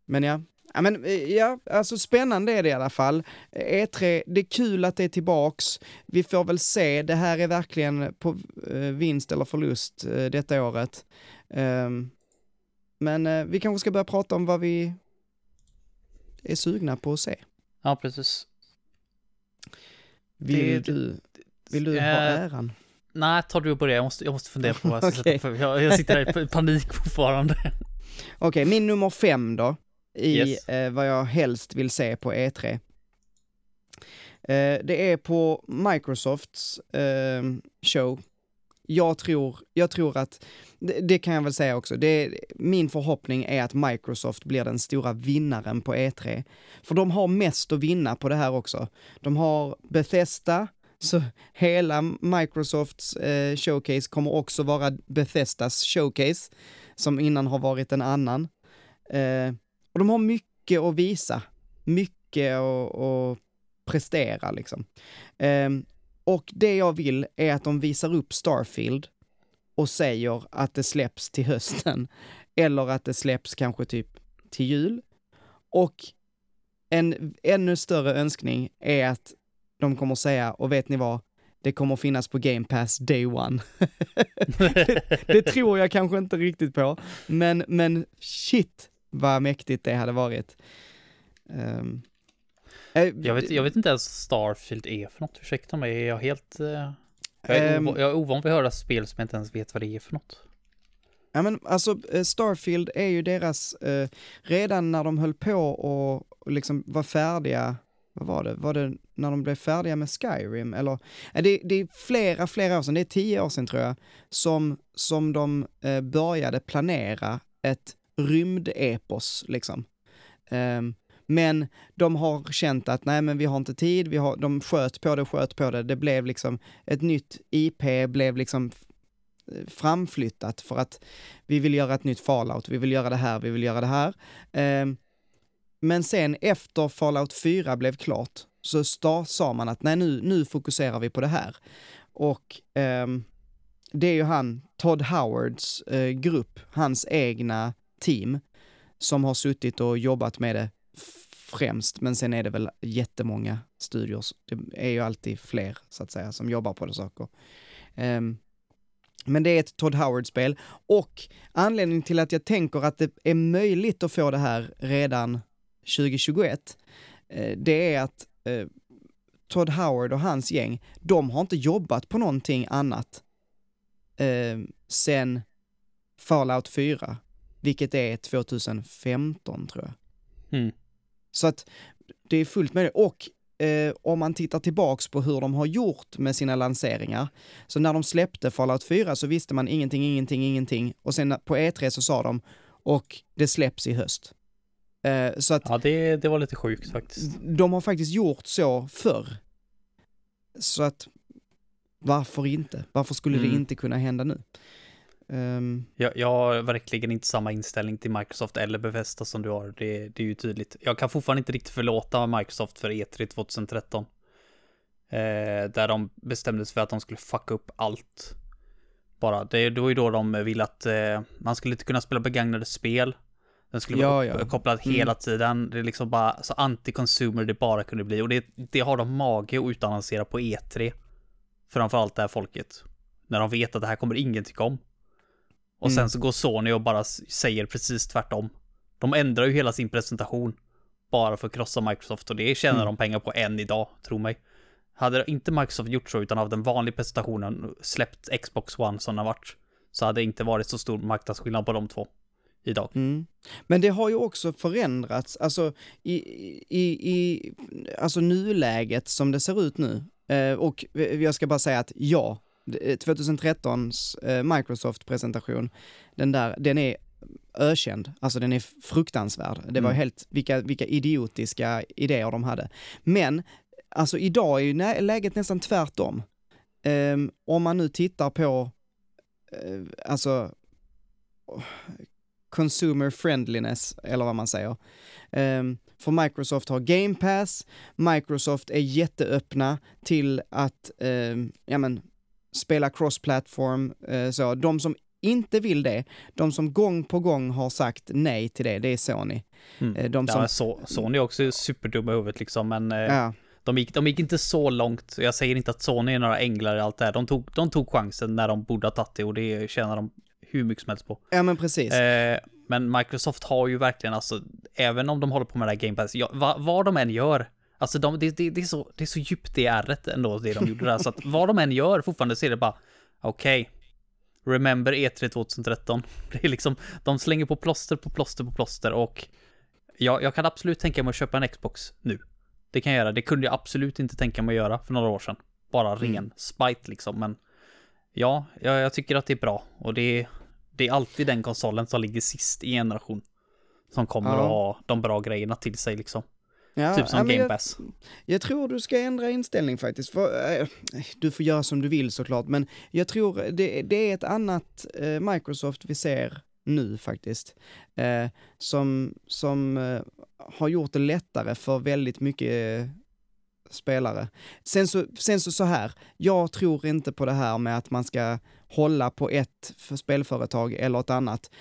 men ja, ja, men eh, ja, alltså spännande är det i alla fall. E3, det är kul att det är tillbaks. Vi får väl se, det här är verkligen på eh, vinst eller förlust eh, detta året. Ehm, men eh, vi kanske ska börja prata om vad vi är sugna på att se. Ja, precis. Vill Det- du, vill du ha Eh, äran? Nej, tar du och börja. Jag måste, jag måste fundera på vad jag ska Okej. sätta. Jag, jag sitter här i panik fortfarande. Okej, min nummer fem då, i Yes. eh, vad jag helst vill se på E3. Eh, det är på Microsofts eh, show. Jag tror, jag tror att, det, det kan jag väl säga också, det, min förhoppning är att Microsoft blir den stora vinnaren på E3. För de har mest att vinna på det här också. De har Bethesda, så hela Microsofts eh, showcase kommer också vara Bethesdas showcase, som innan har varit en annan. Eh, och de har mycket att visa, mycket att, prestera liksom. Eh, och det jag vill är att de visar upp Starfield och säger att det släpps till hösten, eller att det släpps kanske typ till jul. Och en ännu större önskning är att de kommer säga, och vet ni vad? Det kommer finnas på Game Pass day one. det tror jag kanske inte riktigt på, men, men shit vad mäktigt det hade varit. Um, jag vet, jag vet inte ens Starfield är för något. Ursäkta mig, är jag helt... eh, jag, är Ehm. ovan, jag är ovan vid att höra spel som jag inte ens vet vad det är för något. Ja men alltså eh, Starfield är ju deras, eh, redan när de höll på och, och liksom var färdiga, vad var det, var det när de blev färdiga med Skyrim eller, det, det är flera, flera år sedan, det är tio år sedan tror jag, som, som de eh, började planera ett rymdepos liksom. Ehm, men de har känt att nej men vi har inte tid, vi har, de sköt på det, sköt på det, det blev liksom ett nytt IP, blev liksom eh, framflyttat för att vi vill göra ett nytt Fallout, vi vill göra det här, vi vill göra det här. Eh, men sen efter Fallout 4 blev klart så sta- sa man att nej nu, nu fokuserar vi på det här. Och eh, det är ju han, Todd Howards eh, grupp, hans egna team, som har suttit och jobbat med det främst, men sen är det väl jättemånga studios. Det är ju alltid fler, så att säga, som jobbar på det saker. Um, men det är ett Todd Howard-spel och anledningen till att jag tänker att det är möjligt att få det här redan 2021, eh, det är att eh, Todd Howard och hans gäng, de har inte jobbat på någonting annat eh, sen Fallout 4, vilket är 2015 tror jag. Mm. Så att det är fullt det. Och eh, om man tittar tillbaks på hur de har gjort med sina lanseringar, så när de släppte Fallout 4 så visste man ingenting, ingenting, ingenting. Och sen på E3 så sa de, och det släpps i höst. Eh, så att Ja, det, det var lite sjukt faktiskt. de har faktiskt gjort så förr. Så att varför inte? Varför skulle det Mm. inte kunna hända nu? Ehm, Jag, jag har verkligen inte samma inställning till Microsoft eller Bethesda som du har. Det, det är ju tydligt. Jag kan fortfarande inte riktigt förlåta Microsoft för E3 2013. Eh, där de bestämde sig för att de skulle fucka upp allt. Bara. Det, det var ju då de ville att eh, man skulle inte kunna spela begagnade spel. Den skulle vara Ja, upp, ja. kopplad Mm. hela tiden. Det är liksom bara så anti-consumer det bara kunde bli. Och det, det har de mage att utannonsera på E3. Framförallt det här folket. När de vet att det här kommer ingen tycka om. Och sen Mm. så går Sony och bara säger precis tvärtom. De ändrar ju hela sin presentation. Bara för att krossa Microsoft och det tjänar Mm. de pengar på än idag, tro mig. Hade inte Microsoft gjort så utan av den vanliga presentationen släppt Xbox One som den varit. Så hade det inte varit så stor marknadsskillnad på de två. Idag. Mm. Men det har ju också förändrats, alltså i, i, i alltså nuläget som det ser ut nu. Eh, och jag ska bara säga att ja, 2013s eh, Microsoft-presentation, den där, den är ökänd, alltså den är fruktansvärd. Det var Mm. helt, vilka, vilka idiotiska idéer de hade. Men, alltså idag är ju nä- läget nästan tvärtom. Ehm, om man nu tittar på, eh, alltså, consumer friendliness, eller vad man säger. Um, för Microsoft har Game Pass, Microsoft är jätteöppna till att, um, ja men, spela cross-platform, uh, så. De som inte vill det, de som gång på gång har sagt nej till det, det är Sony. Mm. Eh, De som, Ja, så, Sony är också superdumma i huvudet liksom, men eh, ja, de, gick, de gick inte så långt. Jag säger inte att Sony är några änglar i allt det här. De tog, de tog chansen när de borde ha tagit det och det tjänar de hur mycket som helst på. ja men precis. Eh, men Microsoft har ju verkligen alltså, även om de håller på med det här Game Pass, ja, va, vad de än gör, alltså de, det, det, det, är så, det är så djupt i ärret ändå det de gjorde där, så att vad de än gör fortfarande så är det bara, okej, remember E3 2013. Det är liksom, de slänger på plåster på plåster på plåster och jag, jag kan absolut tänka mig att köpa en Xbox nu. Det kan jag göra, det kunde jag absolut inte tänka mig att göra för några år sedan. Bara ren Mm. spite liksom, men ja, jag, jag tycker att det är bra och det är, det är alltid den konsolen som ligger sist i generation. Som kommer Ja. att ha de bra grejerna till sig liksom. Ja, typ som ja, Game jag- Pass. Jag tror du ska ändra inställning faktiskt. För, eh, du får göra som du vill såklart, men jag tror det, det är ett annat eh, Microsoft vi ser nu faktiskt. Eh, som som har gjort det lättare för väldigt mycket spelare. Sen så, sen så så här, jag tror inte på det här med att man ska hålla på ett för spelföretag eller ett annat.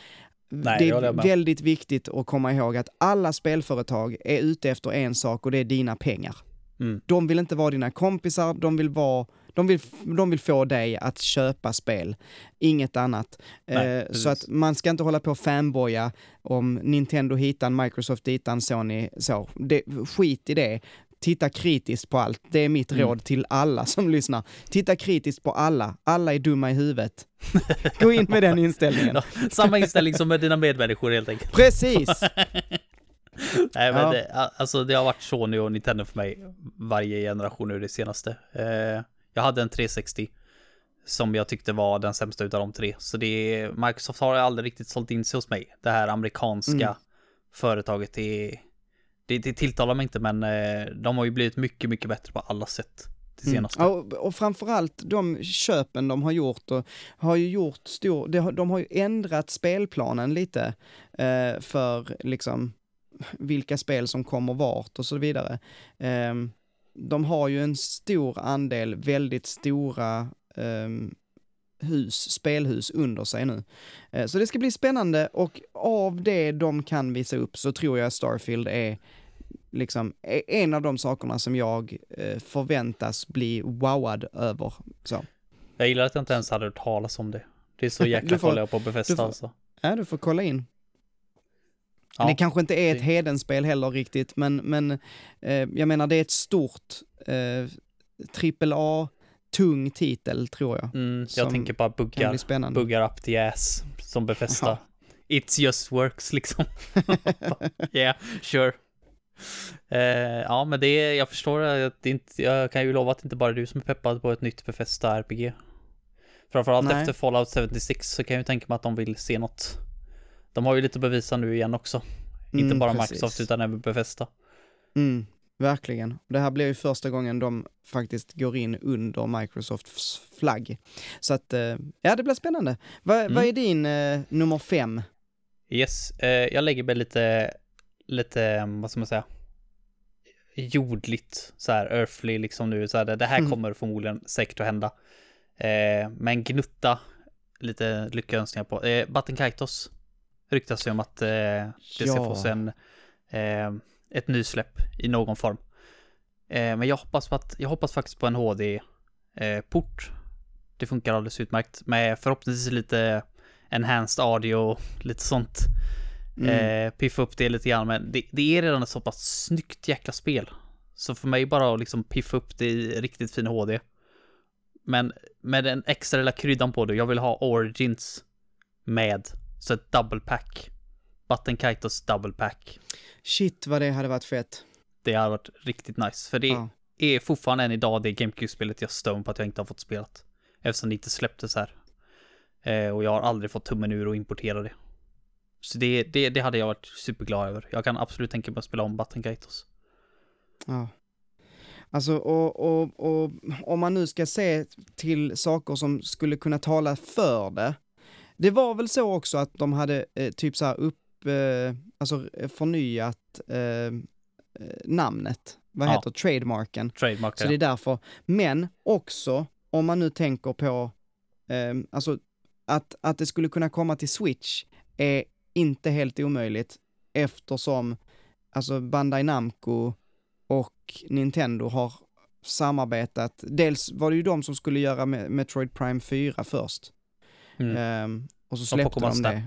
Nej, det är väldigt viktigt att komma ihåg att alla spelföretag är ute efter en sak och det är dina pengar. Mm. De vill inte vara dina kompisar, de vill vara de vill, de vill få dig att köpa spel, inget annat. Nej, eh, så att man ska inte hålla på och fanboya om Nintendo hitan, Microsoft hitan, Sony så. Det, skit i det. Titta kritiskt på allt. Det är mitt Mm. råd till alla som lyssnar. Titta kritiskt på alla. Alla är dumma i huvudet. Gå in med den inställningen. Ja, samma inställning som med dina medmänniskor helt enkelt. Precis! Nej men Ja. det, alltså det har varit Sony och Nintendo för mig varje generation nu det senaste. Eh, jag hade en 360 som jag tyckte var den sämsta utav de tre. Så det är, Microsoft har aldrig riktigt sålt in sig hos mig. Det här amerikanska Mm. företaget, det, det, det tilltalar mig inte men eh, de har ju blivit mycket, mycket bättre på alla sätt. Mm. Och, och framförallt de köpen de har gjort och har ju gjort stor, de har, de har ju ändrat spelplanen lite eh, för liksom vilka spel som kommer vart och så vidare. Ehm, de har ju en stor andel väldigt stora ehm, hus, spelhus under sig nu. Eh, så det ska bli spännande och av det de kan visa upp så tror jag Starfield är liksom e- en av de sakerna som jag eh, förväntas bli wowad över. Så. Jag gillar att jag inte ens hade hört talas om det. Det är så jäkla får- jag på Befästa får- alltså. Ja, du får kolla in. Ja, det kanske inte är ett hedenspel heller riktigt, men, men eh, jag menar det är ett stort eh, trippel A, tung titel tror jag. Mm, jag tänker bara buggar. buggar up the ass som Befästa. Ja. It's just works liksom. yeah, sure. Eh, ja, men det är, jag förstår att det inte, jag kan ju lova att det inte bara är du som är peppad på ett nytt Befästa RPG. Framförallt Nej. efter Fallout 76 så kan jag ju tänka mig att de vill se något. De har ju lite att bevisa nu igen också. inte Mm, bara precis. Microsoft utan även Befästa. Mm, verkligen. Det här blir ju första gången de faktiskt går in under Microsofts flagg. Så att, eh, ja det blir spännande. Va, Mm. Vad är din eh, nummer fem? Yes, eh, jag lägger mig lite, lite, vad ska man säga, jordligt, så här earthly liksom nu, så här, det, det här Mm. kommer förmodligen säkert att hända. Eh, men gnutta lite lyckönskningar på. Eh, Batten Kaitos ryktas ju om att eh, det ska Ja. fås en, eh, ett nysläpp i någon form. Eh, men jag hoppas på att, jag hoppas faktiskt på en HD-port. det funkar alldeles utmärkt med förhoppningsvis lite enhanced audio, lite sånt. Mm. Eh, piffa upp det lite grann, men det, det är redan ett så pass snyggt jäkla spel. Så för mig bara att liksom piffa upp det i riktigt fin HD. Men med en extra lilla kryddan på det, jag vill ha Origins med. Så ett double pack. Button Kaitos double pack. Shit vad det hade varit fett. Det hade varit riktigt nice. För det Ja. är fortfarande än idag det GameCube-spelet jag stör på att jag inte har fått spelat. Eftersom det inte släpptes här. Eh, och jag har aldrig fått tummen ur och importera det. Så det, det, det hade jag varit superglad över. Jag kan absolut tänka mig att spela om Button Kaitos. Ja. Alltså, och, och, och om man nu ska se till saker som skulle kunna tala för det. Det var väl så också att de hade eh, typ så här upp, eh, alltså eh, förnyat eh, eh, namnet. Vad Ja. heter trademarken? Trademark. Så det är därför. Men också om man nu tänker på, eh, alltså att, att det skulle kunna komma till Switch är inte helt omöjligt eftersom alltså Bandai Namco och Nintendo har samarbetat. Dels var det ju de som skulle göra med Metroid Prime 4 först. Mm. Ehm, och så Och släppte Pokémon de det.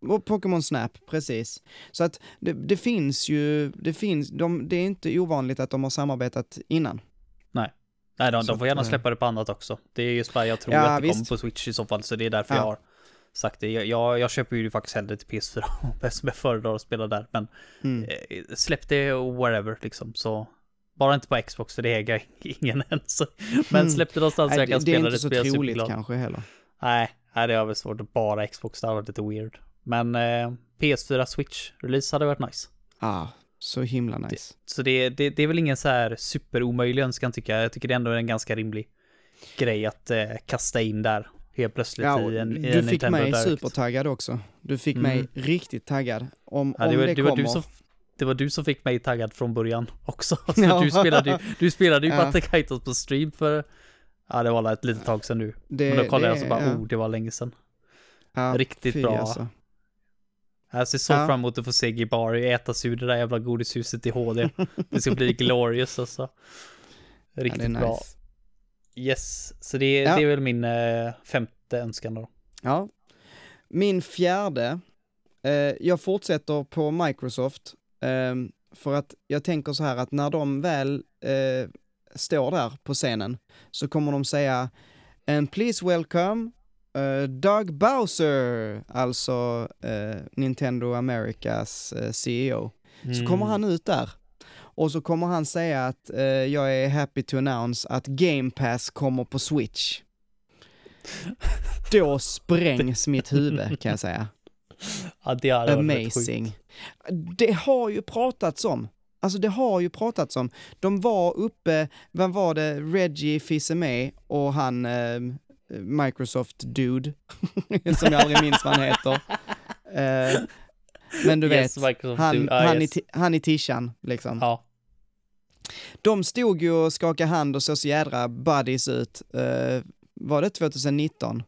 Och Pokémon Snap, precis. Så att det, det finns ju, det finns, de, det är inte ovanligt att de har samarbetat innan. Nej, de, Så de får gärna eh, släppa det på annat också. Det är just bara jag tror Ja, att det kommer visst. på Switch i så fall, så det är därför Ja. jag har sagt det. Jag, jag, jag köper ju faktiskt hellre till PS4 eftersom jag föredrar att spela där. Men Mm. eh, släpp det wherever liksom, så bara inte på Xbox för det äger ingen än. Så. Men Mm. släpp det någonstans Nej, jag kan det, det är spela inte det, så troligt kanske heller. Nej, nej, det har väl svårt bara Xbox, det hade varit lite weird. Men eh, PS4 Switch release hade varit nice. Ah, så himla nice. Så det, det, det är väl ingen så här superomöjlig önskan tycker jag. Jag tycker det ändå är en ganska rimlig grej att eh, kasta in där helt plötsligt Ja, i en, i du en fick mig Direct. supertaggad också. Du fick mig Mm. riktigt taggad. Om, Ja, om det, var, det, det, var kommer. du som, det var du som fick mig taggad från början också. Så Ja. du spelade ju, du spelade ju Ja. Battle på stream för, ja det var ett litet tag sedan nu. det, Men då kollade det, jag så bara, ja. oh det var länge sedan. Ja, riktigt fy bra. Alltså. Jag ser så Ja. fram emot att få se Gibari äta sig ur det där jävla godishuset i HD. Det ska bli glorious alltså. Ja, Riktigt är nice. bra. Yes, så det, Ja. det är väl min eh, femte önskan då. Ja. Min fjärde, eh, jag fortsätter på Microsoft, eh, för att jag tänker så här att när de väl eh, står där på scenen så kommer de säga And please welcome eh, Doug Bowser, alltså eh, Nintendo Americas eh, CEO. Så kommer han ut där. Och så kommer han säga att jag är happy to announce att Game Pass kommer på Switch. Då sprängs mitt huvud kan jag säga. Ja, det sjukt. Amazing. Det har ju pratats om. Alltså det har ju pratats om. De var uppe, vem var det, Reggie Fils-Aimé och han eh, Microsoft-dude, som jag aldrig minns vad han heter. Eh, men du Yes, vet, Microsoft han. Ja, han, i, yes. ti- han i tishan liksom. Ja, De stod ju och skakade hand och såg så jädra buddies ut. Eh, var det 2019?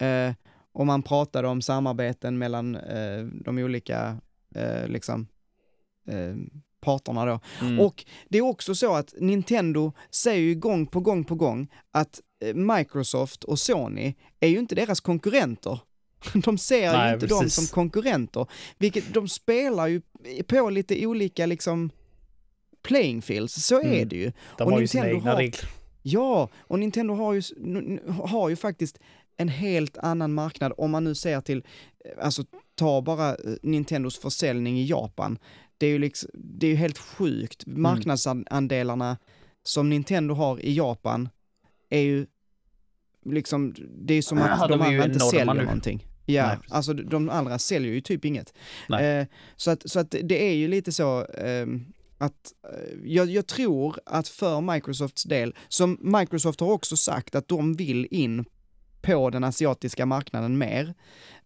Eh, och man pratade om samarbeten mellan eh, de olika eh, liksom, eh, parterna då. mm. Och det är också så att Nintendo säger ju gång på gång på gång att Microsoft och Sony är ju inte deras konkurrenter. De ser Nej, ju inte dem precis. som konkurrenter, vilket de spelar ju på lite olika liksom playing fields, så är Mm. det ju. de och har ju sina Nintendo egna har- regler. Ja, och Nintendo har ju, har ju faktiskt en helt annan marknad om man nu ser till, eh, alltså ta bara eh, Nintendos försäljning i Japan. det är ju liksom, det är ju helt sjukt. Mm. Marknadsandelarna som Nintendo har i Japan är ju liksom, det är som att Ja, de, de andra inte säljer nu. någonting. Ja, Nej, alltså de andra säljer ju typ inget. Eh, så, att, så att det är ju lite så ehm, att eh, jag, jag tror att för Microsofts del, som Microsoft har också sagt att de vill in på den asiatiska marknaden mer.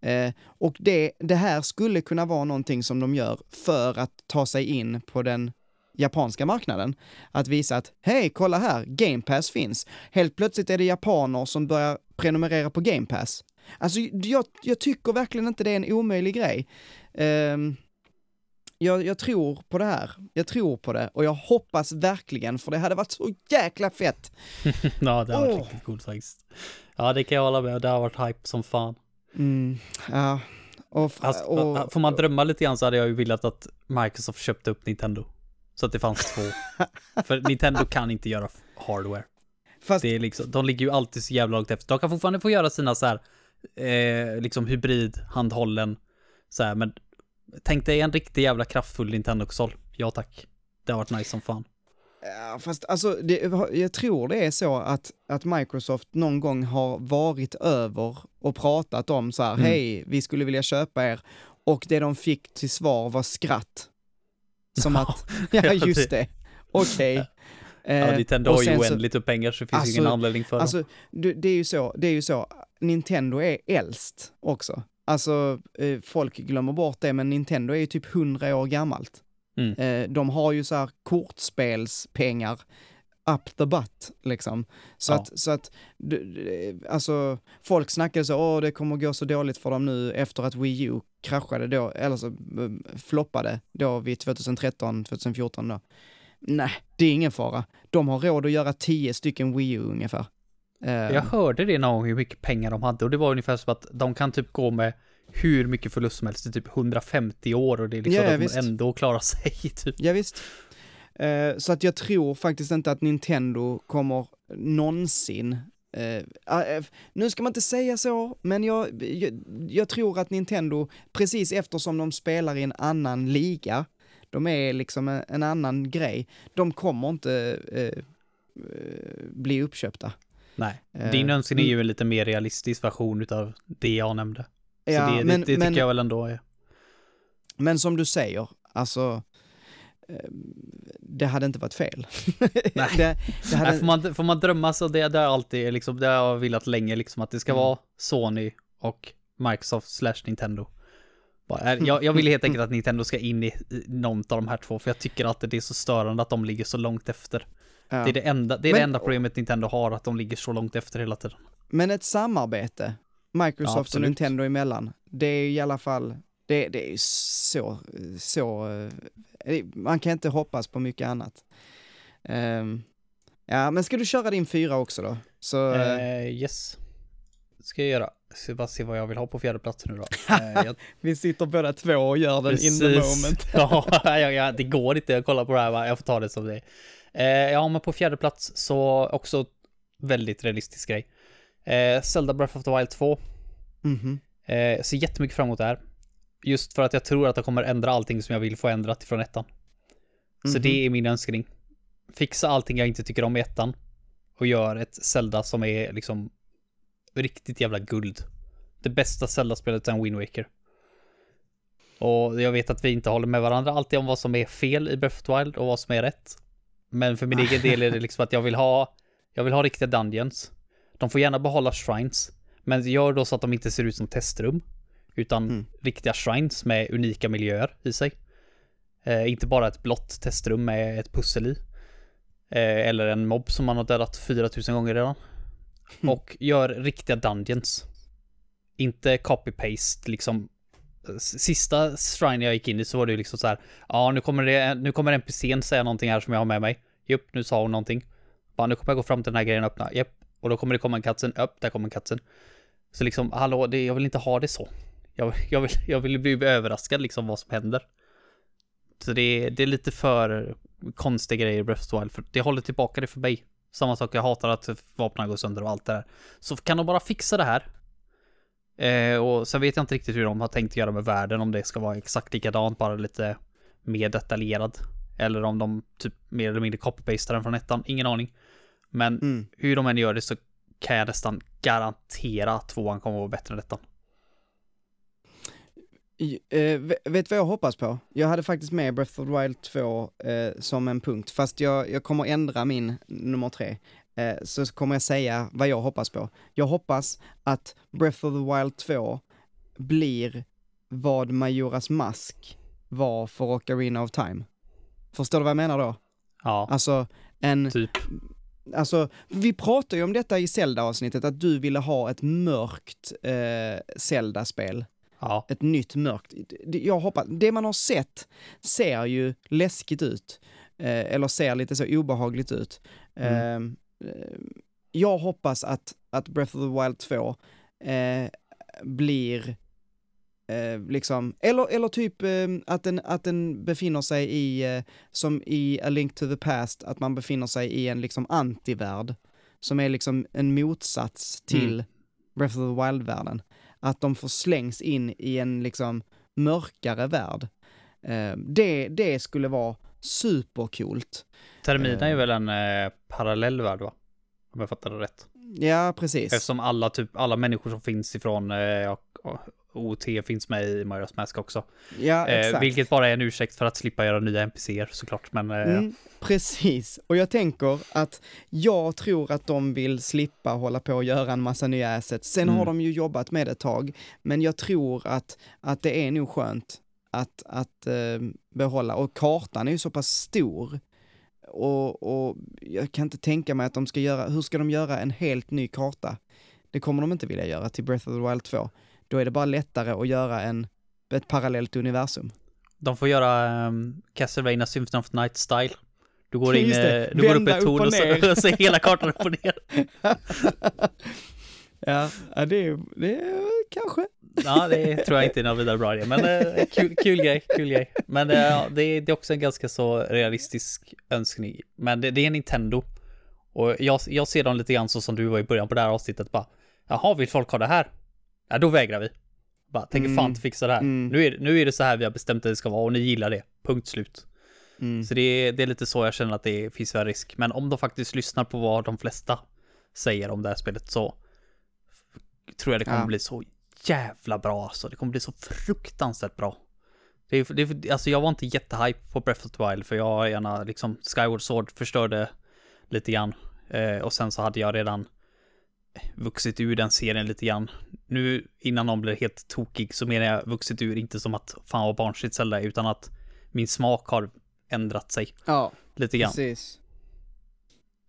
Eh, och det, det här skulle kunna vara någonting som de gör för att ta sig in på den japanska marknaden. Att visa att, hej, kolla här, Game Pass finns. Helt plötsligt är det japaner som börjar prenumerera på Game Pass. Alltså, jag, jag tycker verkligen inte det är en omöjlig grej. Ehm, jag, jag tror på det här. Jag tror på det och jag hoppas verkligen, för det hade varit så jäkla fett. Ja, det har varit riktigt coolt faktiskt. Ja, det kan jag hålla med Det har varit hype som fan. Mm, ja. Och, Alltså, och, får man drömma lite grann så hade jag ju velat att Microsoft köpte upp Nintendo. Så att det fanns två. För Nintendo kan inte göra hardware. fast, Det är liksom, de ligger ju alltid så jävla långt efter. De kan fortfarande få göra sina så här, eh, liksom hybrid-handhållen. Så här, men tänk dig en riktig jävla kraftfull Nintendo-konsol. Ja tack. Det har varit nice som fan. Ja, fast alltså, det, jag tror det är så att, att Microsoft någon gång har varit över och pratat om så här, Mm. hej, vi skulle vilja köpa er. Och det de fick till svar var skratt. Som att, ja just det, okej. Ja, Eh, Nintendo och har ju oändligt med pengar så det finns Alltså- ingen anledning för. Alltså, det, det är ju så, det är ju så, Nintendo är äldst också. Alltså, eh, folk glömmer bort det, men Nintendo är ju typ 100 år gammalt. Mm. Eh, de har ju så här kortspelspengar up the butt, liksom. Så Ja. att, så att, d- alltså, folk snackade så, åh, det kommer gå så dåligt för dem nu efter att Wii U kraschade då, eller så eh, floppade då vid 2013, 2014 då. Nej, det är ingen fara. De har råd att göra 10 stycken Wii U ungefär. Eh, Jag hörde det någon gång hur mycket pengar de hade och det var ungefär som att de kan typ gå med hur mycket förlust som helst i typ 150 år och det är liksom Ja, de visst. kommer ändå klara sig typ. Ja, visst. Eh, så att jag tror faktiskt inte att Nintendo kommer någonsin eh, eh, nu ska man inte säga så, men jag, jag, jag tror att Nintendo, precis eftersom de spelar i en annan liga, de är liksom en, en annan grej, de kommer inte eh, bli uppköpta. Nej, din önskan är mm. ju en lite mer realistisk version utav det jag nämnde. Så Ja, det, men, det, det men, tycker jag väl ändå är. men som du säger, alltså, det hade inte varit fel. Nej. det, det hade, Nej, får, man, får man drömma så det, det är alltid liksom, det har jag velat länge liksom att det ska Mm. vara Sony och Microsoft slash Nintendo. Bara, är- Jag, jag vill helt enkelt att Nintendo ska in i, i någon av de här två, för jag tycker att det är så störande att de ligger så långt efter. ja. Det är det enda, det är Men- det enda problemet Nintendo har, att de ligger så långt efter hela tiden. Men ett samarbete, Microsoft Ja, och. Nintendo emellan, det är i alla fall, det, det är så, så, eh, man kan inte hoppas på mycket annat. Ehm, ja, men ska du köra din fyra också då? Så, eh, Eh, yes. Ska jag göra. Ska bara se vad jag vill ha på fjärde plats nu då. Eh, jag, vi sitter båda två och gör den in the moment. ja, ja, ja, det går inte att kolla på det här va? Jag får ta det som det är. Eh, ja, men på fjärde plats så också väldigt realistisk grej. Eh, Zelda Breath of the Wild 2. Mhm. Eh, jag ser jättemycket fram emot det här. Just för att jag tror att de kommer ändra allting som jag vill få ändrat ifrån ettan. Så Mhm. det är min önskning. Fixa allting jag inte tycker om i ettan. Och gör ett Zelda som är liksom riktigt jävla guld. Det bästa Zelda-spelet sen Wind Waker. Och jag vet att vi inte håller med varandra alltid om vad som är fel i Breath of Wild och vad som är rätt. Men för min egen del är det liksom att jag vill ha, jag vill ha riktiga dungeons. De får gärna behålla shrines. Men gör då så att de inte ser ut som testrum. Utan Mm. riktiga shrines med unika miljöer i sig. Eh, inte bara ett blått testrum med ett pussel i. Eh, eller en mobb som man har dödat 4000 gånger redan. Mm. Och gör riktiga dungeons. Inte copy-paste liksom. Sista shrine jag gick in i så var det ju liksom så här. Ja, nu kommer det, nu kommer NPCn säga någonting här som jag har med mig. Jupp, nu sa hon någonting. Bara, nu kommer jag gå fram till den här grejen och öppna. Japp. Och då kommer det komma en katten. Upp, där kommer en katten. Så liksom, hallå, det, jag vill inte ha det så. Jag, jag, vill, jag vill bli överraskad liksom vad som händer. Så det, är- det är lite för konstiga grejer i Breath of the Wild, för det håller tillbaka det för mig. Samma sak, jag hatar att vapnen går sönder och allt det där. Så kan de bara fixa det här. Eh, och sen vet jag inte riktigt hur de har tänkt göra med världen, om det ska vara exakt likadant, bara lite mer detaljerad. Eller om de typ mer eller mindre copy-pastar den från ettan, ingen aning. Men Mm. hur de än gör det så kan jag nästan garantera att tvåan kommer att vara bättre än ettan. Eh, ve- vet vad jag hoppas på? Jag hade faktiskt med Breath of the Wild 2 eh, som en punkt, fast jag, jag kommer ändra min nummer tre. Eh, så kommer jag säga vad jag hoppas på. Jag hoppas att Breath of the Wild 2 blir vad Majoras Mask var för Ocarina of Time. Förstår du vad jag menar då? Ja, Alltså, en, typ. Alltså, vi pratade ju om detta i Zelda-avsnittet, att du ville ha ett mörkt eh, Zelda-spel. Ja, Ett nytt mörkt. Jag hoppas, det man har sett ser ju läskigt ut. Eh, eller ser lite så obehagligt ut. Eh, eh, jag hoppas att, att Breath of the Wild 2 eh, blir eh, liksom, eller, eller typ eh, att, den, att den befinner sig i, eh, som i A Link to the Past, att man befinner sig i en liksom antivärld, som är liksom en motsats till Mm. Breath of the Wild-världen. Att de får slängs in i en liksom mörkare värld. Eh, det, det skulle vara supercoolt. Termina är Eh. väl en eh, parallell värld va? Om jag fattar det rätt. Ja, precis. Eftersom alla, typ, alla människor som finns ifrån eh, OT finns med i Majora's Mask också. Ja, Eh, exakt. vilket bara är en ursäkt för att slippa göra nya NPCer såklart. Men eh, Mm, precis, och jag tänker att jag tror att de vill slippa hålla på och göra en massa nya assets. Sen Mm. har de ju jobbat med det ett tag, men jag tror att, att det är nog skönt att, att eh, behålla, och kartan är ju så pass stor. Och, och jag kan inte tänka mig att de ska göra, hur ska de göra en helt ny karta? Det kommer de inte vilja göra till Breath of the Wild 2. Då är det bara lättare att göra en, ett parallellt universum. de får göra um, Castlevania Symphony of Night style. Du går in, eh, du går upp vända ett torn och och och så hela kartan upp och ner. ja, ja, det är, det är kanske. Ja, det tror jag inte är någon vidare bra idé, men eh, kul, kul grej, kul grej. Men eh, ja, det, är, det är också en ganska så realistisk önskning. Men det, det är Nintendo. Och jag, jag ser dem lite grann så som du var i början på det här avsnittet bara. Jaha, vill folk ha det här? Ja, då vägrar vi. Bara, tänker Mm. fan inte fixa det här. Mm. Nu, är, nu är det så här vi har bestämt att det ska vara och ni gillar det. Punkt slut. Mm. Så det är, det är lite så jag känner att det finns väl risk. Men om de faktiskt lyssnar på vad de flesta säger om det här spelet så tror jag det kommer Ja. bli så jävla bra alltså. Det kommer bli så fruktansvärt bra. Det är, det är, alltså jag var inte jättehype på Breath of the Wild för jag gärna liksom Skyward Sword förstörde lite grann. Eh, och sen så hade jag redan vuxit ur den serien lite grann. Nu innan någon blir helt tokig så menar jag vuxit ur inte som att fan vad barnsligt Zelda utan att min smak har ändrat sig Ja, lite grann. precis.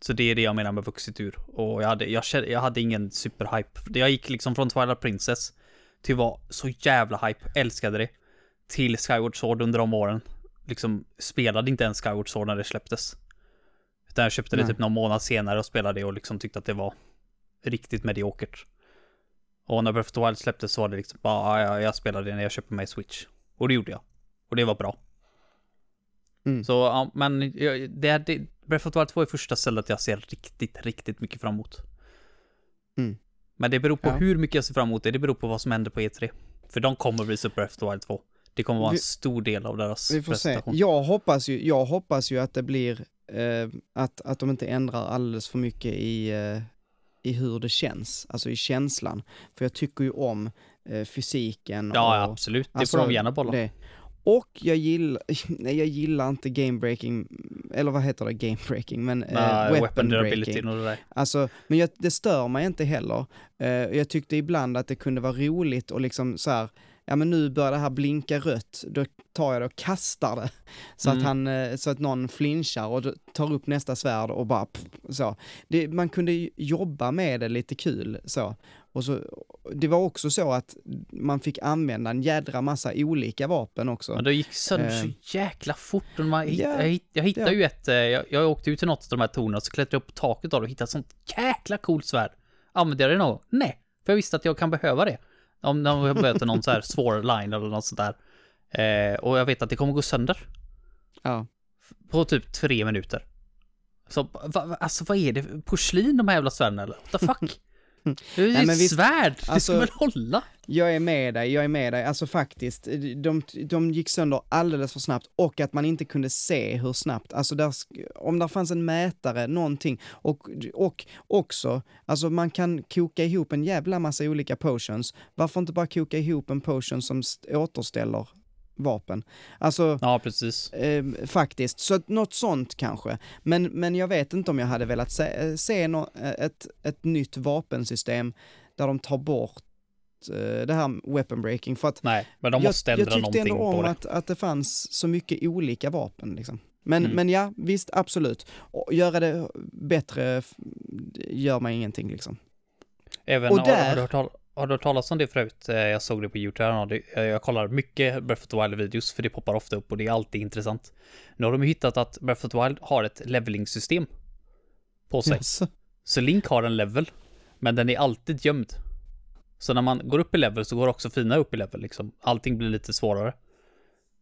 Så det är det jag menar med vuxit ur. Och jag hade, jag, jag hade ingen superhype. Jag gick liksom från Twilight Princess till vara så jävla hype, älskade det. Till Skyward Sword under de åren. Liksom spelade inte ens Skyward Sword när det släpptes. Utan jag köpte det Nej. typ någon månad senare och spelade det och liksom tyckte att det var riktigt mediokert. Och när Breath of the Wild släpptes så var det liksom bara, ja, jag spelade det när jag köpte mig Switch. Och det gjorde jag. Och det var bra. Mm. Så, ja, men det, är- det, Breath of the Wild 2 är första stället jag ser riktigt, riktigt mycket fram emot. Mm. Men det beror på Ja. hur mycket jag ser fram emot det, det beror på vad som händer på E3. För de kommer visa upp Breath of the Wild 2. Det kommer vara en Vi- stor del av deras Vi får se. presentation. Jag hoppas ju, jag hoppas ju att det blir, eh, att, att de inte ändrar alldeles för mycket i, eh, i hur det känns, alltså i känslan. För jag tycker ju om eh, fysiken Ja, och... absolut. Det alltså, får de gärna bolla. det. Och jag gillar, nej jag gillar inte game breaking, eller vad heter det, game breaking, men eh, Nej, weapon, weapon breaking. och det där. Alltså, men jag, det stör mig inte heller. Eh, jag tyckte ibland att det kunde vara roligt och liksom så här, ja men nu börjar det här blinka rött, då tar jag det och kastar det. Så, Mm. att, han, eh, så att någon flinchar och tar upp nästa svärd och bara så. Det, man kunde jobba med det lite kul så. Och så. Det var också så att man fick använda en jädra massa olika vapen också. Men det gick sönder Eh. så jäkla fort. Man, hitt, Ja, jag, jag hittade ja. ju ett, eh, jag, jag åkte ut till något av de här tornen och så klättrade jag upp på taket av det och hittade ett sånt jäkla coolt svärd. Använde jag det någon gång? Nej, för jag visste att jag kan behöva det. Om, jag möter någon så här svår line eller något sånt där. Eh, och jag vet att det kommer gå sönder. Ja. På typ tre minuter. Så, va, va, alltså vad är det? Porslin de här jävla svärden eller? What the fuck? Det är ju Nej, men visst, svärd! Det ska alltså- väl hålla? Jag är med dig, jag är med dig. Alltså faktiskt, de, de gick sönder alldeles för snabbt och att man inte kunde se hur snabbt, alltså där, om där fanns en mätare, någonting, och, och också, alltså man kan koka ihop en jävla massa olika potions. Varför inte bara koka ihop en potion som st- återställer vapen? Alltså, Ja, precis. Eh, faktiskt, så att något sånt kanske. Men, men jag vet inte om jag hade velat se, se nå- ett, ett nytt vapensystem där de tar bort eh, det här weapon breaking för att Nej, men de jag, måste jag ändra tyckte någonting ändå om att, att det fanns så mycket olika vapen liksom. Men, Mm. men ja, visst, absolut. Och göra det bättre gör mig ingenting liksom. Även, och har, där- har, tal- har du hört talas om det förut? Eh, Jag såg det på YouTube. Det- Jag, kollar mycket Breath of the Wild-videos för det poppar ofta upp och det är alltid intressant. Nu har de hittat att Breath of the Wild har ett leveling-system på sig. Jaså? Så Link har en level, men den är alltid gömd. Så när man går upp i level så går också fina upp i level liksom. Allting blir lite svårare.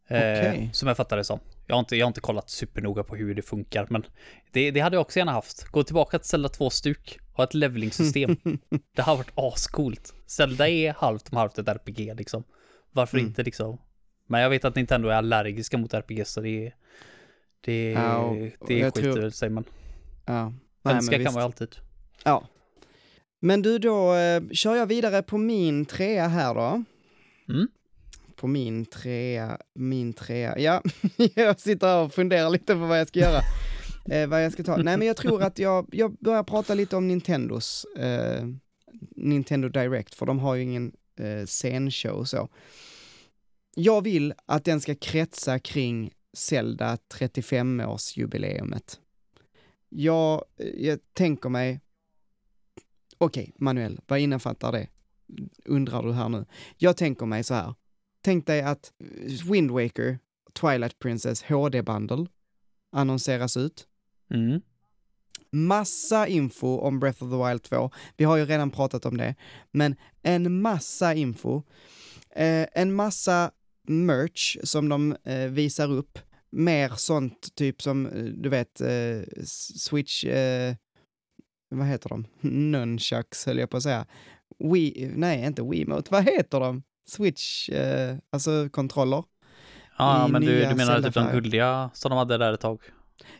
Eh, Okej. Som jag fattar det som. Jag har, inte, jag har inte kollat supernoga på hur det funkar, men det, det hade jag också gärna haft. Gå tillbaka till Zelda 2 stuk, ha ett leveling-system. det har varit ascoolt. Zelda är halvt om halvt ett RPG liksom. Varför Mm. inte liksom? Men jag vet att Nintendo är allergiska mot RPG, så det är... Det, Ja, det skiter tror- sig, men Ja. Nej, men kan man ju alltid. Ja. Men du, då eh, kör jag vidare på min trea här då. Mm. På min trea, min trea, ja, jag sitter här och funderar lite på vad jag ska göra. Eh, vad jag ska ta. Nej men jag tror att jag, jag börjar prata lite om Nintendos, eh, Nintendo Direct, för de har ju ingen eh, scenshow så. Jag vill att den ska kretsa kring Zelda 35-årsjubileumet. Jag, jag tänker mig, okej Manuel, vad innefattar det? Undrar du här nu. Jag tänker mig så här, tänk dig att Wind Waker, Twilight Princess HD Bundle annonseras ut. Mm. Massa info om Breath of the Wild 2. Vi har ju redan pratat om det, men en massa info. Eh, en massa merch som de eh, visar upp. Mer sånt typ som, eh, du vet, eh, Switch, eh, vad heter de? Nunchucks höll jag på att säga. Wii, nej inte Wiimote, vad heter de? Switch, eh, alltså kontroller. Ja, men du, du menar typ de guldiga som de hade där ett tag?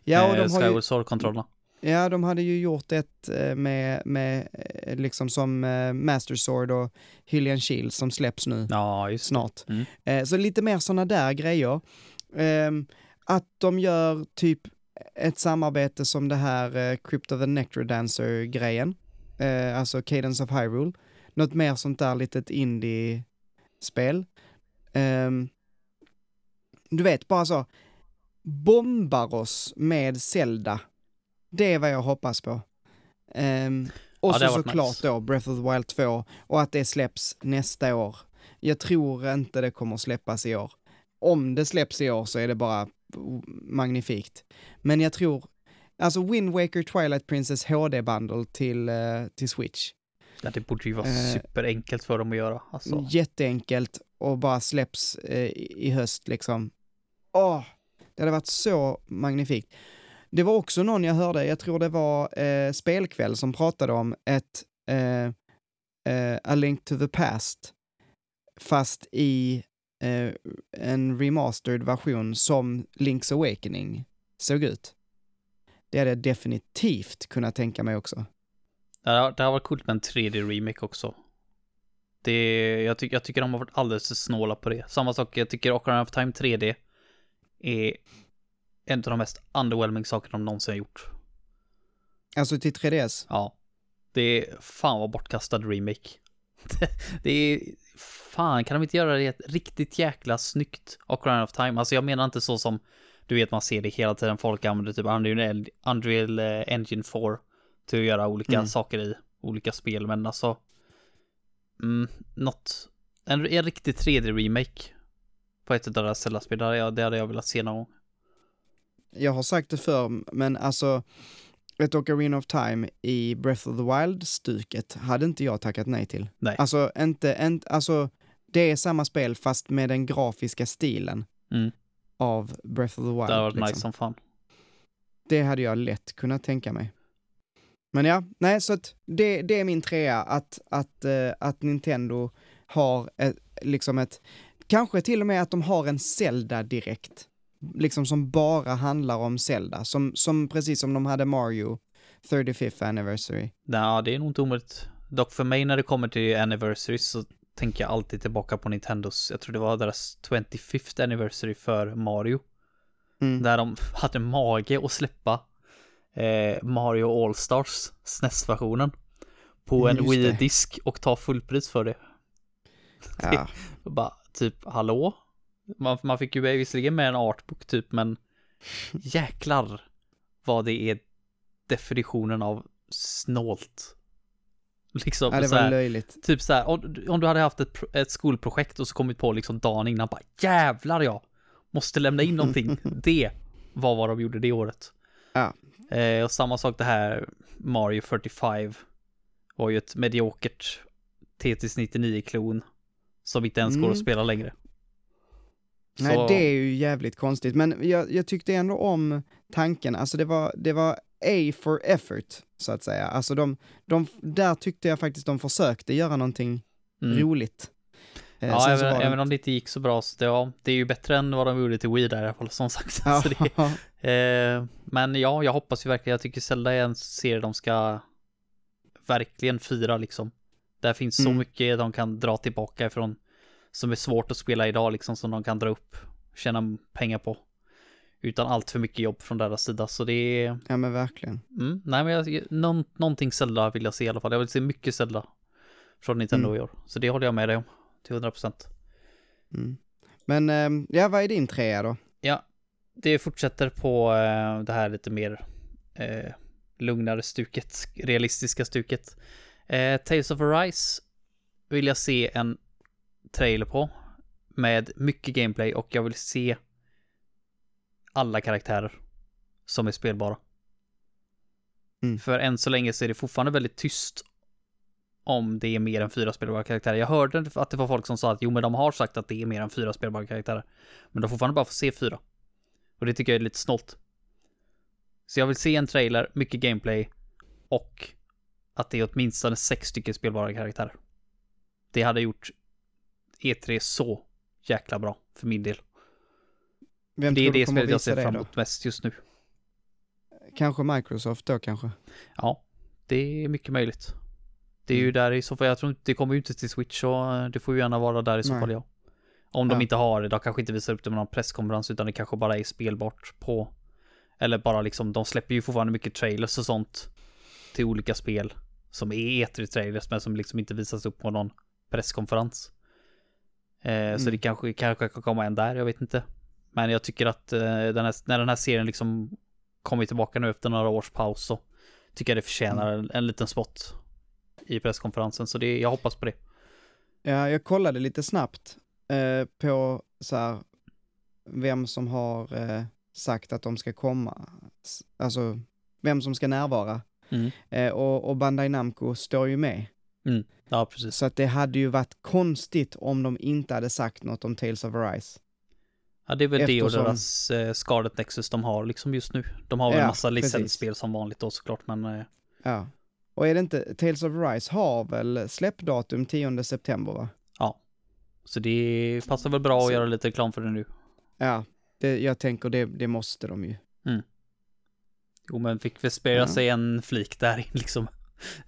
Ja, och Eh, de har ju, Sword-kontrollerna. Ja, de hade ju gjort ett eh, med, med eh, liksom som Master Sword och Hylian Shield som släpps nu Ja, just snart. Mm. Så lite mer sådana där grejer. Ehm, att de gör typ ett samarbete som det här Crypt of the Nectar Dancer-grejen, eh, alltså Cadence of Hyrule. Något mer sånt där litet indie-spel. Ehm, du vet, bara så, bombar oss med Zelda. Det är vad jag hoppas på. Ehm, och Ja, så såklart nice. då Breath of the Wild 2 och att det släpps nästa år. Jag tror inte det kommer släppas i år. Om det släpps i år så är det bara magnifikt. Men jag tror, alltså Wind Waker Twilight Princess HD-bundle till, eh, till Switch. Ja, det borde ju vara Eh, superenkelt för dem att göra. Alltså. Jätteenkelt och bara släpps eh, i höst liksom. Åh, det hade varit så magnifikt. Det var också någon jag hörde, jag tror det var eh, Spelkväll som pratade om ett eh, eh, A Link to the Past, fast i eh, en remastered version som Link's Awakening såg ut. Det hade jag definitivt kunnat tänka mig också. Det, har, det har varit coolt med en 3D-remake också. Det, jag, ty, jag tycker de har varit alldeles för snåla på det. Samma sak, jag tycker Ocarina of Time 3D är en av de mest underwhelming sakerna de någonsin har gjort. Alltså till 3DS. Ja. Det är fan vad bortkastad remake. Det, är, fan kan de inte göra det riktigt jäkla snyggt Ocarina of Time? Alltså jag menar inte så som, du vet man ser det hela tiden, folk använder typ Unreal, Unreal eh, Engine 4 till att göra olika Mm. saker i olika spel, men alltså, mm, något, en, en riktig 3D-remake på ett av deras Zelda-spel, det hade jag, det hade jag velat se någon gång. jag har sagt det förr, men alltså ett Ocarina of Time i Breath of the Wild-stuket hade inte jag tackat nej till. Nej. Alltså inte, inte, alltså det är samma spel fast med den grafiska stilen Mm. av Breath of the Wild. Det hade varit liksom. nice som fan. Det hade jag lätt kunnat tänka mig. Men ja, nej så att det, det är min trea, att, att, eh, att Nintendo har ett, liksom ett, kanske till och med att de har en Zelda direkt. Liksom som bara handlar om Zelda, som, som precis som de hade Mario 35th anniversary. Ja, det är nog inte omöjligt. Dock för mig när det kommer till anniversary så tänker jag alltid tillbaka på Nintendos, jag tror det var deras 25th anniversary för Mario. Mm. Där de hade mage att släppa eh, Mario All-Stars SNES-versionen på en Just det. Wii-disk och ta fullpris för det. Ja. Bara typ, hallå? Man, man fick ju visserligen med en artbook typ, men jäklar vad det är definitionen av snålt. Liksom ja, det var här, löjligt. typ så här, om, om du hade haft ett, ett skolprojekt och så kommit på liksom dagen innan, bara jävlar jag måste lämna in någonting. det var vad de gjorde det året. Ja. Eh, och samma sak det här Mario 45 var ju ett mediokert Tetris 99-klon som inte ens går Mm. att spela längre. Nej, Så- det är ju jävligt konstigt, men jag, jag tyckte ändå om tanken, alltså det var, det var A for effort, så att säga. Alltså de, de, där tyckte jag faktiskt de försökte göra någonting Mm. roligt. Eh, Ja, även, även om det inte gick så bra så det, ja, det är ju bättre än vad de gjorde till Wii där i alla fall som sagt. Ja, det, eh, men ja, jag hoppas ju verkligen, jag tycker Zelda är en serie de ska verkligen fira liksom. Där finns så Mm. mycket de kan dra tillbaka ifrån som är svårt att spela idag liksom som de kan dra upp, tjäna pengar på. Utan allt för mycket jobb från deras sida, så det är, ja men verkligen. mm, nej men jag, någon, någonting Zelda vill jag se i alla fall. Jag vill se mycket Zelda från Nintendo Mm. i år. Så det håller jag med dig om, till 100%. Mm. Men ehm, ja, vad är din trea då? Ja, det fortsätter på eh, det här lite mer eh, lugnare stuket, realistiska stuket. Eh, Tales of Arise vill jag se en trailer på med mycket gameplay och jag vill se alla karaktärer som är spelbara. Mm. För än så länge så är det fortfarande väldigt tyst om det är mer än fyra spelbara karaktärer. Jag hörde att det var folk som sa att jo, men de har sagt att det är mer än fyra spelbara karaktärer. Men de fortfarande bara får se fyra. Och det tycker jag är lite snålt. Så jag vill se en trailer, mycket gameplay och att det är åtminstone sex stycken spelbara karaktärer. Det hade gjort E3 så jäkla bra för min del. Vem det är det spelet jag ser fram emot mest just nu. Kanske Microsoft då kanske? Ja, det är mycket möjligt. Det är ju Mm. där i så fall, jag tror inte, det kommer ju inte till Switch så eh, det får ju gärna vara där i så Nej. fall ja. Om de Ja. inte har det, de kanske inte visar upp det med någon presskonferens utan det kanske bara är spelbart på Eller bara liksom, de släpper ju fortfarande mycket trailers och sånt Till olika spel Som är E3-trailers men som liksom inte visas upp på någon presskonferens eh, Så Mm. det kanske, kanske kan komma en där, jag vet inte Men jag tycker att eh, den här, när den här serien liksom Kommer tillbaka nu efter några års paus så Tycker jag det förtjänar Mm. en, en liten spot I presskonferensen, så det, jag hoppas på det Ja, jag kollade lite snabbt eh, på så här, vem som har eh, sagt att de ska komma. Alltså, vem som ska närvara. Mm. Eh, och, och Bandai Namco står ju med. Ja, precis Så att det hade ju varit konstigt om de inte hade sagt något om Tales of Arise. Ja, det är väl det och Eftersom- deras eh, Scarlet Nexus de har liksom just nu. De har väl Ja, en massa licensspel som vanligt då såklart, men eh, Ja. Och är det inte, Tales of Arise har väl släppdatum 10 september va? ja. Så det passar väl bra Så- att göra lite reklam för det nu. Ja, det, jag tänker det, det måste de ju. Jo, men fick väl spela Ja. sig en flik där i liksom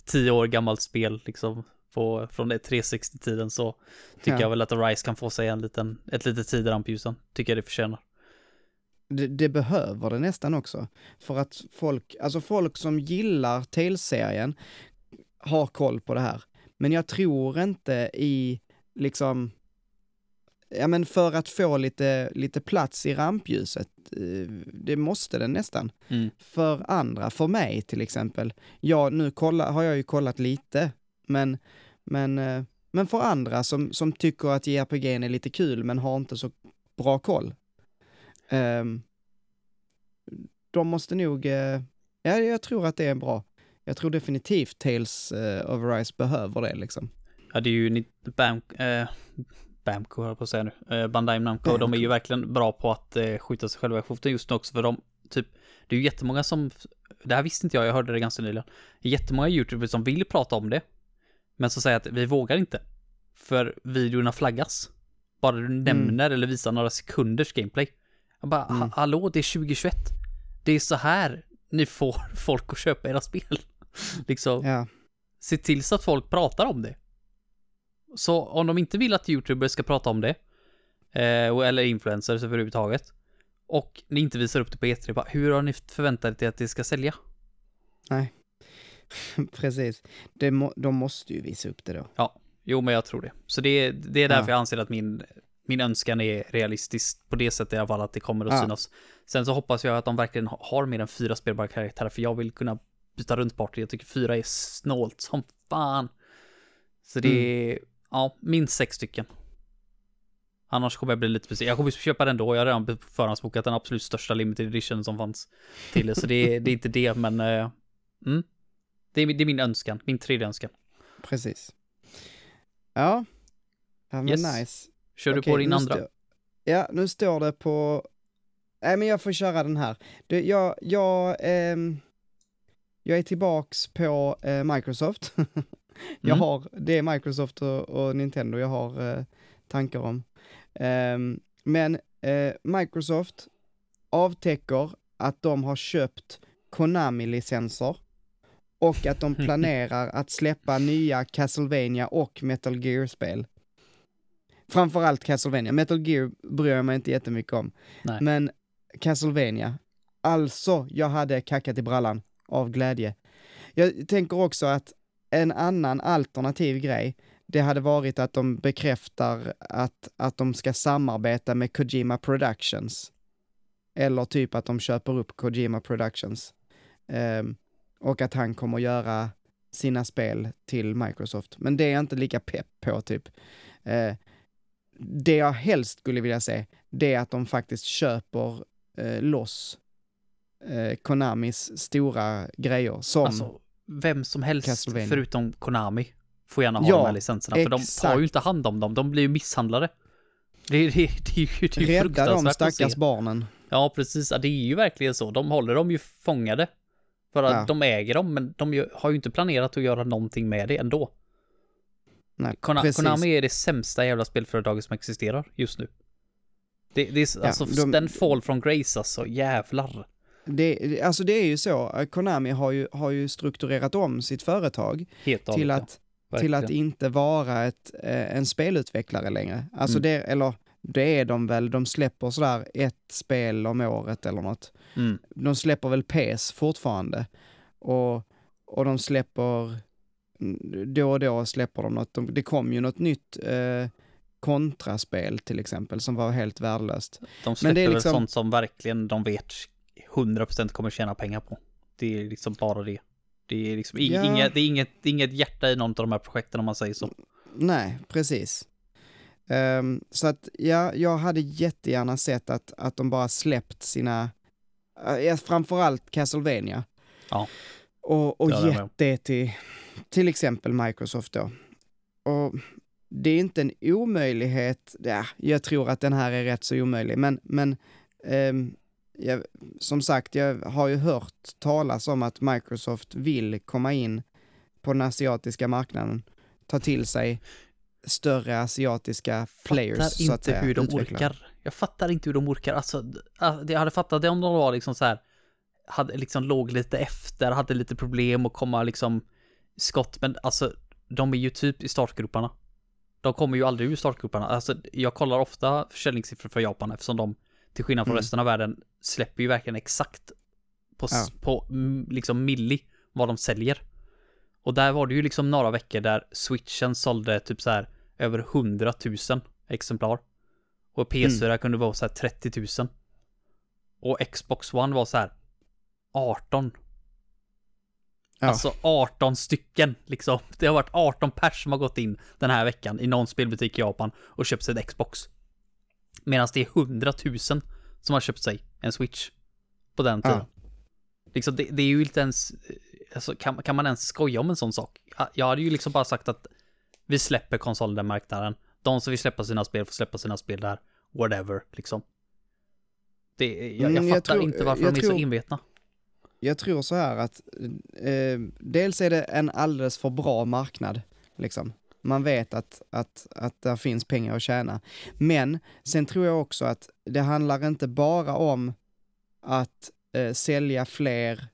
tio år gammalt spel liksom på, från det 360-tiden så tycker Ja. jag väl att Arise kan få sig en liten, ett litet tid i rampljusen. Tycker jag det förtjänar. Det, det behöver det nästan också. För att folk, alltså folk som gillar Tales-serien har koll på det här. Men jag tror inte i, liksom, ja men för att få lite, lite plats i rampljuset, eh, det måste den nästan. Mm. För andra, för mig till exempel, ja nu kolla, har jag ju kollat lite, men, men, eh, men för andra som, som tycker att JRPG är lite kul men har inte så bra koll, ehm, de måste nog, eh, ja jag tror att det är bra. Jag tror definitivt Tales of Arise behöver det liksom. Ja, det är ju Bam, eh, Bamco höll jag på att säga nu. Eh, Bandai Namco, de är ju Bamco. verkligen bra på att eh, skjuta sig själva i foten just nu också, för de, typ, det är ju jättemånga som, det här visste inte jag, jag hörde det ganska nyligen. Jättemånga YouTubers som vill prata om det. Men som säger att vi vågar inte. För videorna flaggas. Bara du nämner eller visar några sekunders gameplay. Jag bara, Mm. "Ha- hallå, det är 2021. Det är så här ni får folk att köpa era spel. liksom, Ja, se till så att folk pratar om det. Så om de inte vill att YouTubers ska prata om det, eh, och- eller influencers överhuvudtaget, och ni inte visar upp det på E3, bara, hur har ni förväntat er att det ska sälja? nej. Precis. Må, de måste ju visa upp det då. Ja, jo men jag tror det. Så det, det är därför Ja. jag anser att min, min önskan är realistisk på det sättet i alla fall att det kommer att Ja. synas. Sen så hoppas jag att de verkligen ha- har mer än fyra spelbara karaktärer för jag vill kunna byta runt party. Jag tycker fyra är snålt som fan. Så det Mm. Ja, minst sex stycken. Annars kommer jag bli lite besviken. Jag kommer köpa den då. Jag har redan förhandsbokat den absolut största limited edition som fanns till det. Så det, det är inte det, men eh, mm. det, är, det är min önskan. Min tredje önskan. Precis. Ja. Ja men Yes. nice. Kör du Okej, på din andra? Ja, nu står det på... Nej, men jag får köra den här. Du, jag, jag, ehm, jag är tillbaks på eh, Microsoft. jag Mm. har, det är Microsoft och, och Nintendo jag har eh, tankar om. Ehm, men eh, Microsoft avtäcker att de har köpt Konami-licenser och att de planerar att släppa nya Castlevania och Metal Gear-spel. Framförallt Castlevania. Metal Gear bryr jag mig inte jättemycket om. Nej. Men Castlevania, alltså jag hade kackat i brallan av glädje. Jag tänker också att en annan alternativ grej, det hade varit att de bekräftar att, att de ska samarbeta med Kojima Productions. Eller typ att de köper upp Kojima Productions. Um, och att han kommer göra sina spel till Microsoft. Men det är jag inte lika pepp på typ. Uh, det jag helst skulle vilja se, det är att de faktiskt köper eh, loss eh, Konamis stora grejer som... Alltså, vem som helst förutom Konami får gärna ha Ja, de här licenserna. För de exakt. tar ju inte hand om dem. De blir ju misshandlade. Det, är- det, det ju det är ju rädda de stackars barnen. Ja, precis. Ja, det är ju verkligen så. De håller dem ju fångade. För att Ja. de äger dem, men de har ju inte planerat att göra någonting med det ändå. Nej, precis. Konami är det sämsta jävla spelföretaget som existerar just nu. Det, det är Ja, alltså de- den fall från Grace alltså, jävlar. Det, alltså det är ju så, eh, Konami har ju, har ju strukturerat om sitt företag Helt till att, ja. till att inte vara ett, eh, en spelutvecklare längre. Alltså Mm. det, eller det är de väl, de släpper sådär ett spel om året eller något. Mm. De släpper väl PS fortfarande. Och, och de släpper, då och då släpper de något, de, det kom ju något nytt eh, kontraspel till exempel som var helt värdelöst. De släpper det är väl liksom- sånt som verkligen de vet 100% kommer tjäna pengar på. Det är liksom bara det. Det är liksom Ja. inget, det är inget, inget hjärta i någon av de här projekten om man säger så. Nej, precis. Ehm, så att ja, jag hade jättegärna sett att, att de bara släppt sina, uh, framförallt Castlevania. Ja. Och, och med gett det till till exempel Microsoft då. Och det är inte en omöjlighet, ja, jag tror att den här är rätt så omöjlig, men, men ehm, jag, som sagt, jag har ju hört talas om att Microsoft vill komma in på den asiatiska marknaden, ta till sig större asiatiska players, fattar så att inte säga. hur de utvecklare. orkar. Jag fattar inte hur de orkar. Alltså, ah, jag hade fattat det om de var liksom så här, hade liksom låg lite efter, hade lite problem att komma liksom skott, men alltså, de är ju typ i startgroparna. De kommer ju aldrig ur startgroparna. Alltså, jag kollar ofta försäljningssiffror för Japan eftersom de, till skillnad från Mm. resten av världen, släpper ju verkligen exakt på, Ja. på mm, liksom milli vad de säljer. Och där var det ju liksom några veckor där switchen sålde typ så här över 100 000 exemplar. Och PS4 kunde vara så här 30 000. Och Xbox One var så här 18. Ja. Alltså 18 stycken liksom. Det har varit 18 pers som har gått in den här veckan i någon spelbutik i Japan och köpt sig ett Xbox. Medan det är 100 000 som har köpt sig en Switch på den Ja. tiden. Liksom det, det är ju inte ens, alltså kan, kan man ens skoja om en sån sak? Jag hade ju liksom bara sagt att vi släpper konsolen marknaden. De som vill släppa sina spel får släppa sina spel där. Whatever, liksom. Det, jag, Mm, jag jag fattar tror- inte varför de är så tror- envetna. Jag tror så här att eh, dels är det en alldeles för bra marknad, liksom. Man vet att, att, att där finns pengar att tjäna. Men sen tror jag också att det handlar inte bara om att eh, sälja fler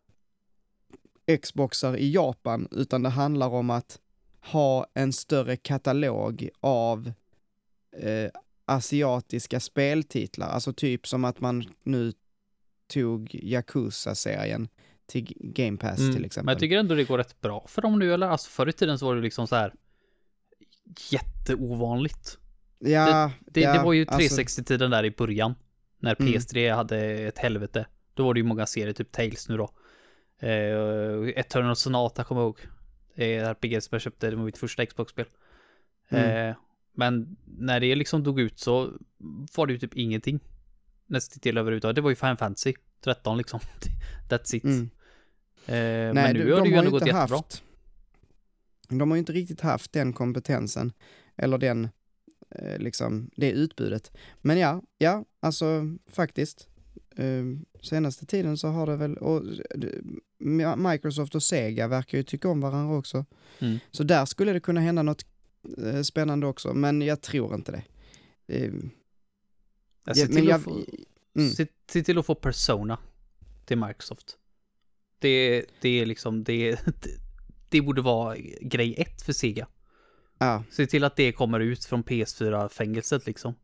Xboxar i Japan, utan det handlar om att ha en större katalog av eh, asiatiska speltitlar. Alltså typ som att man nu tog Yakuza-serien till Game Pass till Mm. exempel. Men jag tycker ändå det går rätt bra för dem nu eller? Alltså förr i tiden så var det liksom så här jätteovanligt. ja, Det, ja, det var ju alltså, 360-tiden där i början. När Mm. PS3 hade ett helvete. Då var det ju många serier, typ Tales nu då. Eh, Eternal Sonata kommer jag ihåg. Det är RPG som jag köpte, det var mitt första Xbox-spel. Mm. Eh, men när det liksom dog ut så var det ju typ ingenting. Nästan till överhuvudtaget. Det var ju Final Fantasy 13 liksom. That's it. Mm. Eh, Nej, men nu de, har det de ju ändå gått inte jättebra. De har ju inte riktigt haft den kompetensen, eller den, eh, liksom, det utbudet. Men ja, ja, alltså faktiskt. Eh, senaste tiden så har det väl, och Microsoft och Sega verkar ju tycka om varandra också. Mm. Så där skulle det kunna hända något eh, spännande också, men jag tror inte det. Eh, Jag ja, men jag, få, mm. se, se till att få Persona till Microsoft. Det, det är liksom, det, det, det borde vara grej ett för Sega. ja, Se till att det kommer ut från PS4-fängelset liksom.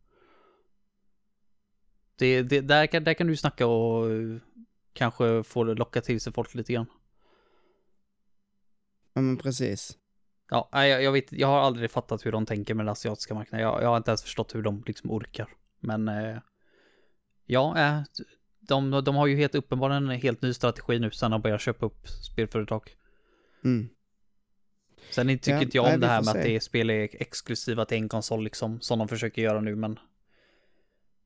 Det, det, där, kan, där kan du snacka och eh, kanske få det locka till sig folk lite grann. ja men precis. Ja, jag, jag vet, jag har aldrig fattat hur de tänker med den asiatiska marknaden. Jag, jag har inte ens förstått hur de liksom orkar. Men eh, ja, eh, de, de har ju helt uppenbarligen en helt ny strategi nu sen de börjar köpa upp spelföretag. Mm. Sen tycker Ja, inte jag nej, om vi det här med att se. det är spel är exklusiva till en konsol liksom, som de försöker göra nu, men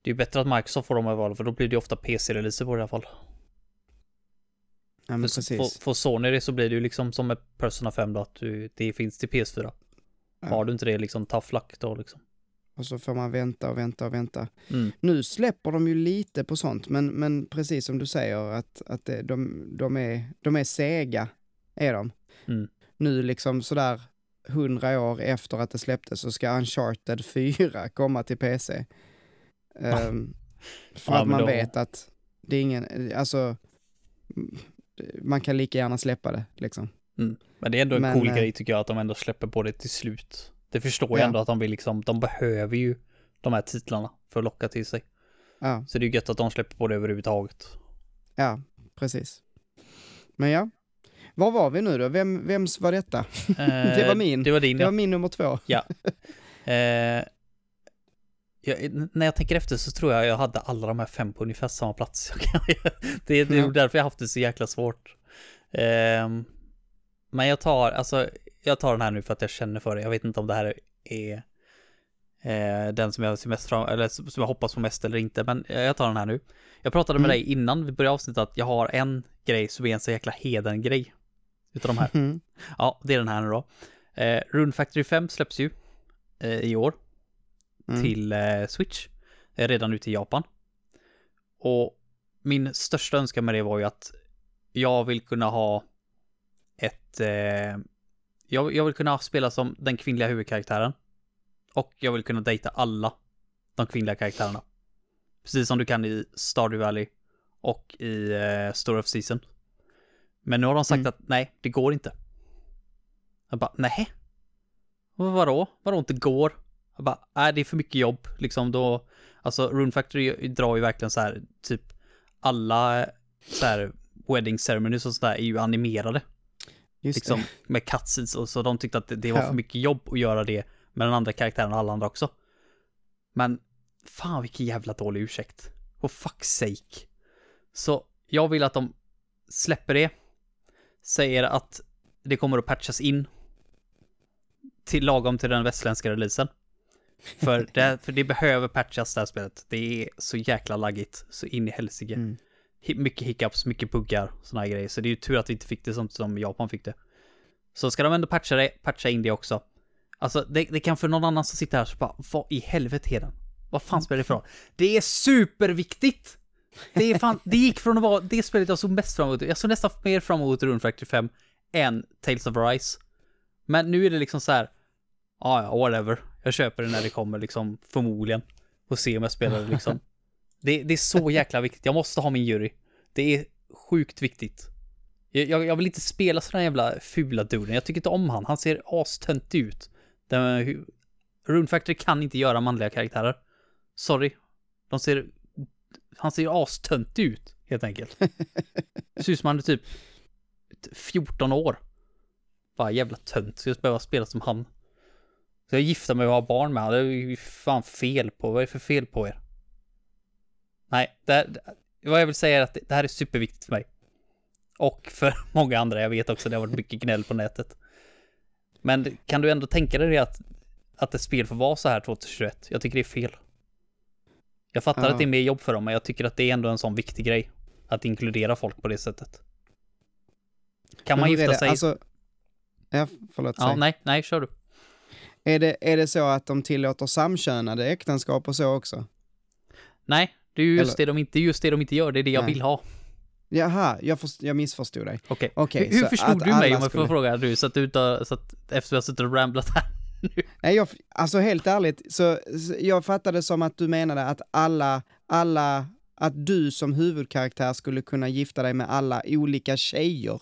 det är ju bättre att Microsoft får dem överallt, för då blir det ju ofta PC-releaser på det i alla fall. Ja För, får, får Sony det så blir det ju liksom som med Persona 5 då, att du, det finns till PS4. Ja. Har du inte det liksom, tough luck då liksom. Och så får man vänta och vänta och vänta. Mm. Nu släpper de ju lite på sånt, men, men precis som du säger att, att de, de, är, de är sega, är de. Mm. Nu liksom sådär hundra år efter att det släpptes så ska Uncharted 4 komma till PC. Ehm, för Ja, att man då- vet att det är ingen, alltså, mm, man kan lika gärna släppa det liksom. Men det är ändå en Men, cool eh, grej tycker jag att de ändå släpper på det till slut. Det förstår jag Ja. ändå att de vill liksom, de behöver ju de här titlarna för att locka till sig. Ja, Så det är ju gött att de släpper på det överhuvudtaget. ja, precis. Men ja, var var vi nu då? Vem, vems var detta? Det var min. Det var din Det ja. var min nummer två. Eh, jag, när jag tänker efter så tror jag jag hade alla de här fem på ungefär samma plats. det, är- Ja. nog därför jag haft det så jäkla svårt. Ehm, men jag tar, alltså, jag tar den här nu för att jag känner för det. Jag vet inte om det här är eh, den som jag ser mest fram, eller som jag hoppas på mest eller inte, men eh, jag tar den här nu. Jag pratade med Mm. dig innan vi började avsnittet att jag har en grej som är en så jäkla heden-grej. Utav de här. Mm. Ja, det är den här nu då. Eh, Rune Factory 5 släpps ju eh, i år Mm. till eh, Switch. Är redan ute i Japan. Och min största önskan med det var ju att jag vill kunna ha ett... Eh, jag, jag vill kunna spela som den kvinnliga huvudkaraktären. Och jag vill kunna dejta alla de kvinnliga karaktärerna. Precis som du kan i Stardew Valley och i eh, Story of Season. Men nu har de sagt Mm. att nej, det går inte. Jag bara, nej. Vadå? Vadå inte går? Jag bara, nej det är för mycket jobb. Liksom då, alltså Rune Factory drar ju verkligen så här, typ alla så här wedding ceremonies och sådär är ju animerade. Just Liksom det. med cutscenes och så de tyckte att det, var Ja. för mycket jobb att göra det med den andra karaktären och alla andra också. Men fan vilken jävla dålig ursäkt. For fuck's sake. Så jag vill att de släpper det. Säger att det kommer att patchas in. Till lagom till den västländska releasen. För det, för det behöver patchas det här spelet. Det är så jäkla laggigt. Så in i helsike. Mm. Mycket hiccups, mycket buggar, såna här grejer. Så det är ju tur att vi inte fick det som, som Japan fick det. Så ska de ändå patcha det, patcha in det också. Alltså det, det kan för någon annan som sitter här så bara, vad i helvete är den? Vad fan spelar det för roll? Det är superviktigt! Det, är fan, det gick från att vara det spelet jag såg mest fram emot. Jag såg nästan mer fram emot Rune Factory 5 än Tales of Rise. Men nu är det liksom så här, ja, ja, whatever. Jag köper det när det kommer liksom, förmodligen. Och se om jag spelar det liksom. Det, det är så jäkla viktigt. Jag måste ha min jury. Det är sjukt viktigt. Jag, jag vill inte spela sådana jävla fula duden. Jag tycker inte om han. Han ser astöntig ut. Den, Rune Factory kan inte göra manliga karaktärer. Sorry. De ser... Han ser astöntig ut, helt enkelt. Det ser ut som han är typ 14 år. Bara jävla tönt. Ska jag behöva spela som han? Ska jag gifta mig och ha barn med honom? Det är ju fan fel på. Vad är det för fel på er? Nej, det, här, vad jag vill säga är att det här är superviktigt för mig. Och för många andra. Jag vet också det har varit mycket gnäll på nätet. Men kan du ändå tänka dig att, att ett spel får vara så här 2021? Jag tycker det är fel. Jag fattar Ja. att det är mer jobb för dem, men jag tycker att det är ändå en sån viktig grej. Att inkludera folk på det sättet. Kan man Men hur gifta sig? Alltså, ja, förlåt. ja, säg. nej, nej, kör du. Är, det, är det så att de tillåter samkönade äktenskap och så också? Nej, det är ju just, Eller- det de inte, just det de inte gör, det är det jag Nej. vill ha. Jaha, jag, först, jag missförstod dig. Okej. Okej, hur hur så förstod du mig om jag skulle- får fråga du, så att du inte, så att efter jag har suttit och ramblat här. Nej, jag, alltså helt ärligt, så, så jag fattade som att du menade att alla, alla, att du som huvudkaraktär skulle kunna gifta dig med alla olika tjejer.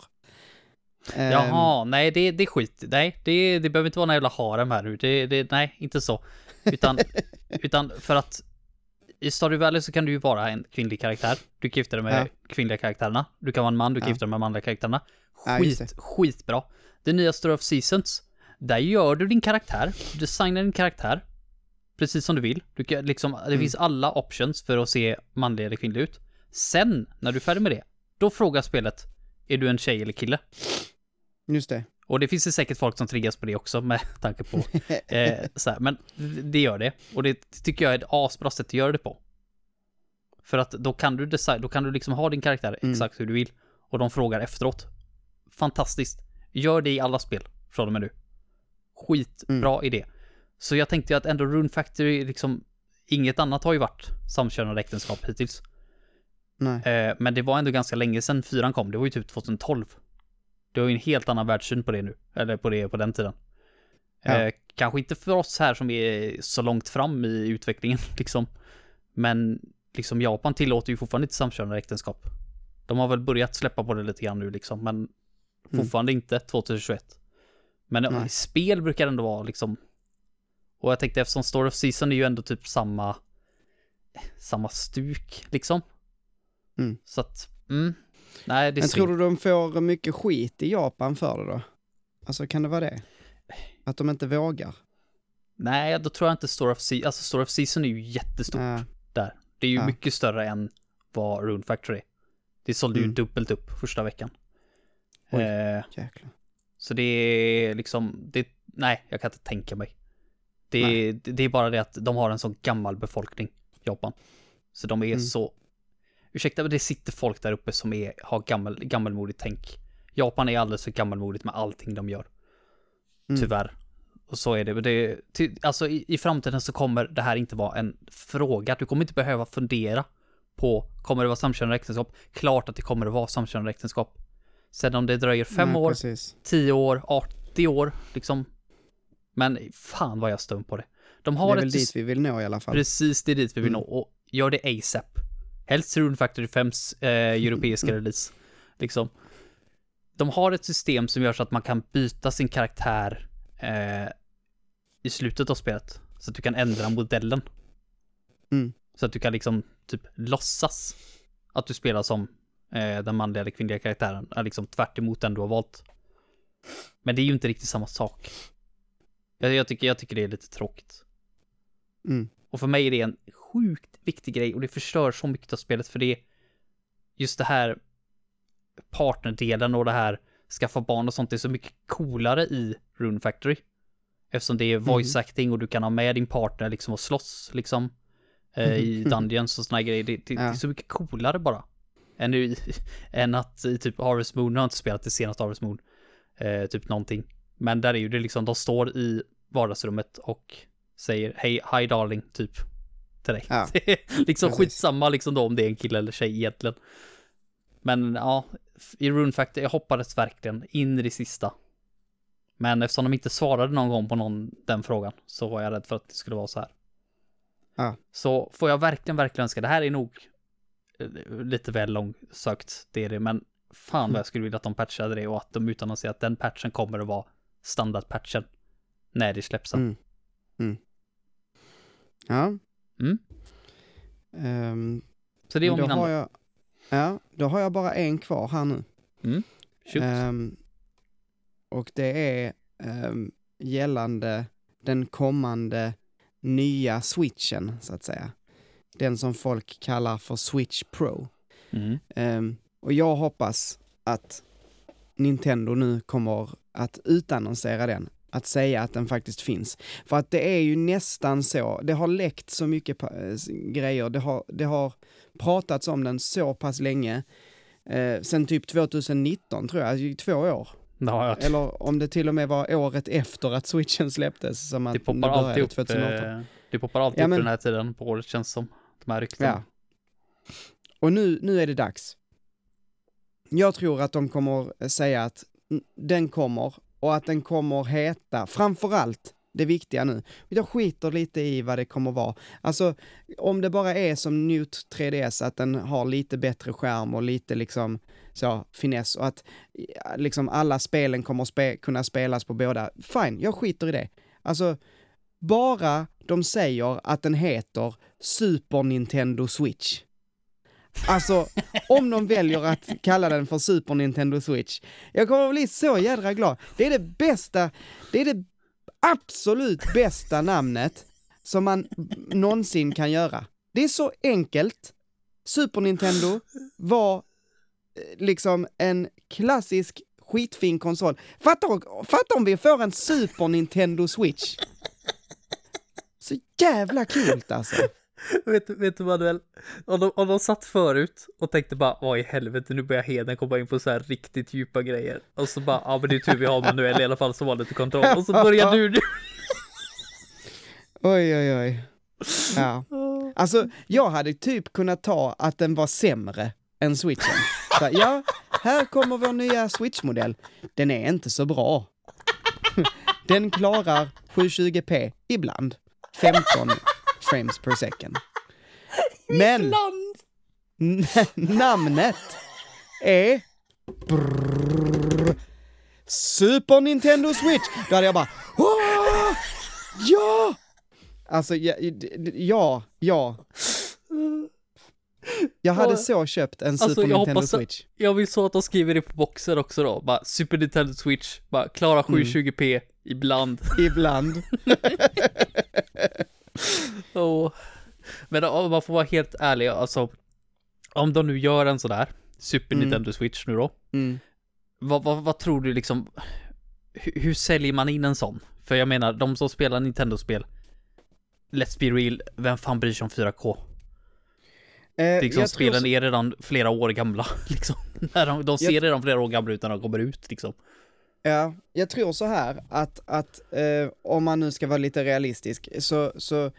Jaha, nej det, det skit. Nej, det, det behöver inte vara någon jävla harem här nu. Det, det, nej, inte så. Utan, utan för att i Stardew Valley så kan du ju vara en kvinnlig karaktär. Du kan gifta dig med Ja. kvinnliga karaktärerna. Du kan vara en man, du kan Ja. gifta dig med manliga karaktärerna. Ja, Skit, skitbra. Det nya Story of Seasons, där gör du din karaktär, du designar din karaktär, precis som du vill. Du kan liksom, det Mm. finns alla options för att se manlig eller kvinnlig ut. Sen, när du är färdig med det, då frågar spelet, är du en tjej eller kille? Just det. Och det finns det säkert folk som triggas på det också med tanke på eh, så här, men det gör det. Och det tycker jag är ett asbra sätt att göra det på. För att då kan du design, då kan du liksom ha din karaktär Mm. exakt hur du vill. Och de frågar efteråt. Fantastiskt. Gör det i alla spel från och med nu. Skitbra Mm. idé. Så jag tänkte ju att ändå Rune Factory liksom, inget annat har ju varit samkönade äktenskap hittills. Eh, men det var ändå ganska länge sedan fyran kom. Det var ju typ 2012. Du har ju en helt annan världssyn på det nu. Eller på det på den tiden. Ja. Eh, kanske inte för oss här som är så långt fram i utvecklingen liksom. Men liksom Japan tillåter ju fortfarande inte samkönade äktenskap. De har väl börjat släppa på det lite grann nu liksom. Men fortfarande inte 2021. Men Nej. spel brukar ändå vara liksom. Och jag tänkte eftersom Story of Season är ju ändå typ samma. Samma stuk liksom. Mm. Så att, mm. Nej, det är Men tror du de får mycket skit i Japan för det då? Alltså kan det vara det? Att de inte vågar? Nej, då tror jag inte Story of Season, alltså Story of Season är ju jättestort Ja. där. Det är ju Ja. mycket större än vad Rune Factory. Det sålde ju Mm. dubbelt upp första veckan. Oj. Eh, Jäklar. Så det är liksom, det, nej, jag kan inte tänka mig. Det, är- det är bara det att de har en så gammal befolkning, Japan. Så de är Mm. så, ursäkta men det sitter folk där uppe som är, har gammel, gammalmodigt tänk. Japan är alldeles för gammalmodigt med allting de gör. Mm. Tyvärr. Och så är det. Men det ty, alltså i, i framtiden så kommer det här inte vara en fråga. Du kommer inte behöva fundera på, kommer det vara samkönade äktenskap? Klart att det kommer att vara samkönade äktenskap. Sen om det dröjer fem Nej, år, Precis. 10 år, 80 år, liksom. Men fan vad jag är stum på det. De Det har är väl ett dit vi vill nå i alla fall. Precis, det är dit vi vill Mm. nå. Och gör det ASAP. Helst Rune Factory 5s eh, europeiska release. Liksom. De har ett system som gör så att man kan byta sin karaktär eh, i slutet av spelet. Så att du kan ändra modellen. Mm. Så att du kan liksom typ låtsas att du spelar som eh, den manliga eller kvinnliga karaktären. Är liksom tvärt emot den du har valt. Men det är ju inte riktigt samma sak. Jag, jag, tycker, jag tycker det är lite tråkigt. Mm. Och för mig är det en sjukt viktig grej och det förstör så mycket av spelet för det är just det här partnerdelen och det här skaffa barn och sånt är så mycket coolare i Rune Factory. Eftersom det är voice acting och du kan ha med din partner liksom och slåss liksom eh, i Dungeons och såna grejer. Det, det, det är Ja. så mycket coolare bara. Än, i, än att i typ Harvest Moon, jag har inte spelat det senaste Harvest Moon, eh, typ någonting. Men där är ju det liksom, de står i vardagsrummet och säger hej, hi darling, typ. till dig. Ja, Det är liksom precis. skitsamma liksom då om det är en kille eller tjej egentligen. Men ja, i Rune Factor, jag hoppades verkligen in i det sista. Men eftersom de inte svarade någon gång på någon, den frågan så var jag rädd för att det skulle vara så här. Ja. Så får jag verkligen, verkligen önska, det här är nog lite väl långsökt, det är det, men fan vad jag skulle vilja att de patchade det och att de utannonserade att den patchen kommer att vara standardpatchen när det släpps. Mm. Mm. Ja. Mm. Ehm, Så det är om då min har jag, Ja, då har jag bara en kvar här nu. Shoot. Ehm, och det är ehm, gällande den kommande nya switchen, så att säga. Den som folk kallar för Switch Pro. Mm. Ehm, och jag hoppas att Nintendo nu kommer att utannonsera den, att säga att den faktiskt finns. För att det är ju nästan så, det har läckt så mycket eh, grejer, det har, det har pratats om den så pass länge, eh, sen typ 2019 tror jag, två år. Jag. Eller om det till och med var året efter att switchen släpptes som Det poppar alltid upp, 2018. eh, det poppar alltid Ja, upp den här tiden på året känns som. De här. Ja. Och nu, nu är det dags. Jag tror att de kommer säga att den kommer och att den kommer heta, framförallt det viktiga nu, jag skiter lite i vad det kommer vara. Alltså, om det bara är som Newt 3DS, att den har lite bättre skärm och lite liksom så finess och att liksom alla spelen kommer spe kunna spelas på båda, fine, jag skiter i det. Alltså, bara de säger att den heter Super Nintendo Switch. Alltså, om de väljer att kalla den för Super Nintendo Switch, jag kommer att bli så jädra glad. Det är det bästa, det är det absolut bästa namnet som man någonsin kan göra. Det är så enkelt. Super Nintendo var eh, liksom en klassisk skitfin konsol. Fatta, fatta om vi får en Super Nintendo Switch. Så jävla kul alltså. Vet, vet du Manuel? Om de, om de satt förut och tänkte bara vad i helvete nu börjar Heden komma in på så här riktigt djupa grejer. Och så bara, ja men det är tur vi har Manuel i alla fall som var lite kontroll. Och så börjar du nu. Oj, oj, oj. Ja. Alltså, jag hade typ kunnat ta att den var sämre än switchen. Så, ja, här kommer vår nya switch-modell. Den är inte så bra. Den klarar 720p ibland. 15 frames per second. Men namnet är brrrr, Super Nintendo Switch. Då hade jag bara Åh! Ja! Alltså, ja, ja, ja. Jag hade så köpt en Super Alltså, Nintendo att- Switch. Jag vill så att de skriver det på boxen också då. Bara Super Nintendo Switch, bara klara 720p ibland. Ibland. Och, men om man får vara helt ärlig, alltså om de nu gör en sådär Super Mm. Nintendo Switch nu då, Mm. vad, vad, vad tror du liksom, hur, hur säljer man in en sån? För jag menar, de som spelar Nintendo-spel, let's be real, vem fan bryr sig om 4K? Eh, liksom, spelen så- är redan flera år gamla, liksom. När de, de ser Jag- redan flera år gamla ut när de kommer ut, liksom. Ja, jag tror så här att, att eh, om man nu ska vara lite realistisk, så, så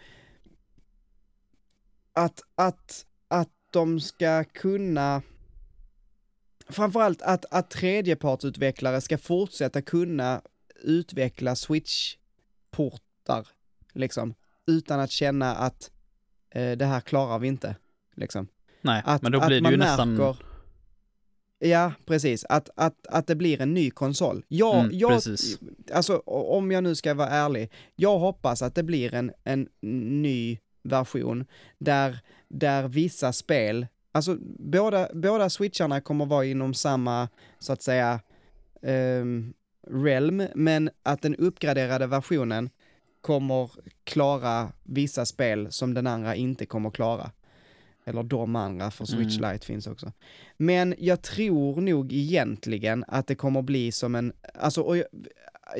att, att, att de ska kunna framförallt att, att tredjepartsutvecklare ska fortsätta kunna utveckla switch-portar, liksom, utan att känna att eh, det här klarar vi inte, liksom. Nej, Att, men då blir det ju nästan... Ja, precis. Att, att, att det blir en ny konsol. Jag, Mm, jag, precis. alltså om jag nu ska vara ärlig, jag hoppas att det blir en, en ny version där, där vissa spel, alltså båda, båda switcharna kommer vara inom samma, så att säga, ehm, realm, men att den uppgraderade versionen kommer klara vissa spel som den andra inte kommer klara. Eller de andra, för Switch Mm. Lite finns också. Men jag tror nog egentligen att det kommer bli som en, alltså, jag,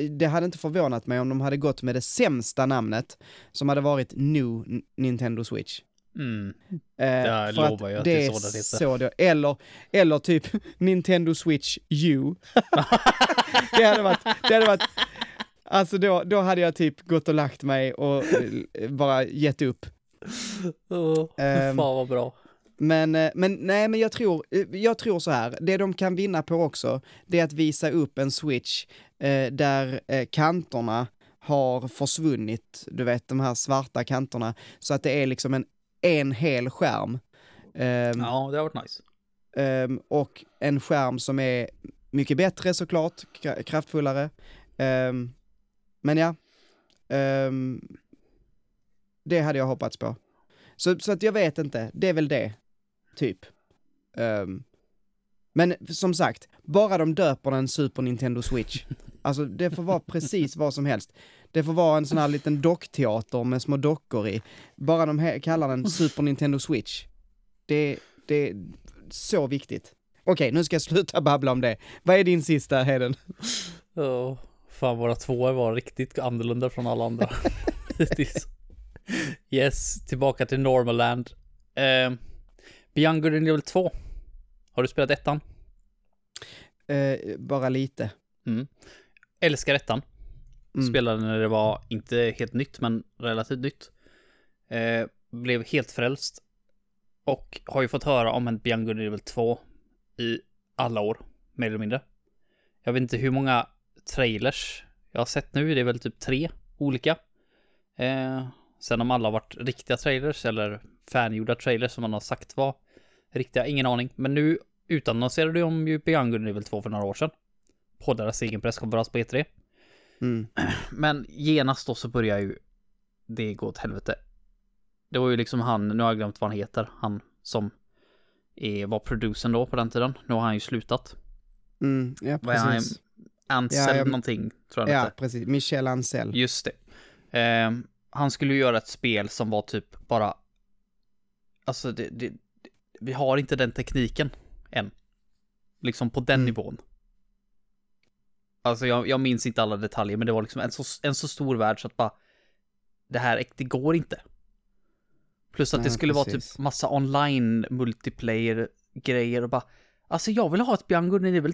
det hade inte förvånat mig om de hade gått med det sämsta namnet, som hade varit New Nintendo Switch. Mm. Eh, Jag för lovar att det är så det heter. så då, eller, eller typ Nintendo Switch U. det hade varit, det hade varit, alltså då, då hade jag typ gått och lagt mig och eh, bara gett upp. Oh, fan vad bra. Men, eh, men nej, men jag tror, eh, jag tror så här, det de kan vinna på också, det är att visa upp en switch eh, där eh, kanterna har försvunnit, du vet de här svarta kanterna, så att det är liksom en, en hel skärm. Ehm, Ja, det har varit nice. ehm, och en skärm som är mycket bättre såklart, kra- kraftfullare. Ehm, men ja, ehm, det hade jag hoppats på. Så, så att jag vet inte, det är väl det, typ. Ehm, men som sagt, bara de döper den Super Nintendo Switch. Alltså det får vara precis vad som helst. Det får vara en sån här liten dockteater med små dockor i. Bara de kallar den Super Nintendo Switch. Det, det är så viktigt. Okej, nu ska jag sluta babbla om det. Vad är din sista, Heden? Oh, fan, våra tvåor var riktigt annorlunda från alla andra. Hittills. Yes, tillbaka till Normalland. Uh, Beyond Good and Evil 2. Har du spelat ettan? Eh, bara lite. Mm. Älskar ettan. Mm. Spelade när det var inte helt nytt, men relativt nytt. Eh, blev helt frälst. Och har ju fått höra om en Beyond Good and Evil 2 i alla år, mer eller mindre. Jag vet inte hur många trailers jag har sett nu, det är väl typ tre olika. Eh, sen om alla har varit riktiga trailers eller fangjorda trailers som man har sagt var riktiga, ingen aning. Men nu utannonserade de ju Beyond Good Evil 2 för några år sedan. På deras egen presskonferens på E3. Mm. Men genast då så börjar ju det gå åt helvete. Det var ju liksom han, nu har jag glömt vad han heter, han som är, var producern då på den tiden. Nu har han ju slutat. Mm. Ja, precis. Ansel Ja, jag- någonting, tror jag Ja, precis. Michel Ancel. Just det. Eh, han skulle ju göra ett spel som var typ bara... Alltså det, det, det, vi har inte den tekniken än. Liksom på den Mm. nivån. Alltså jag, jag minns inte alla detaljer, men det var liksom en så, en så stor värld så att bara... Det här, det går inte. Plus att det Nej, skulle vara precis. typ massa online multiplayer grejer och bara... Alltså jag vill ha ett and Evil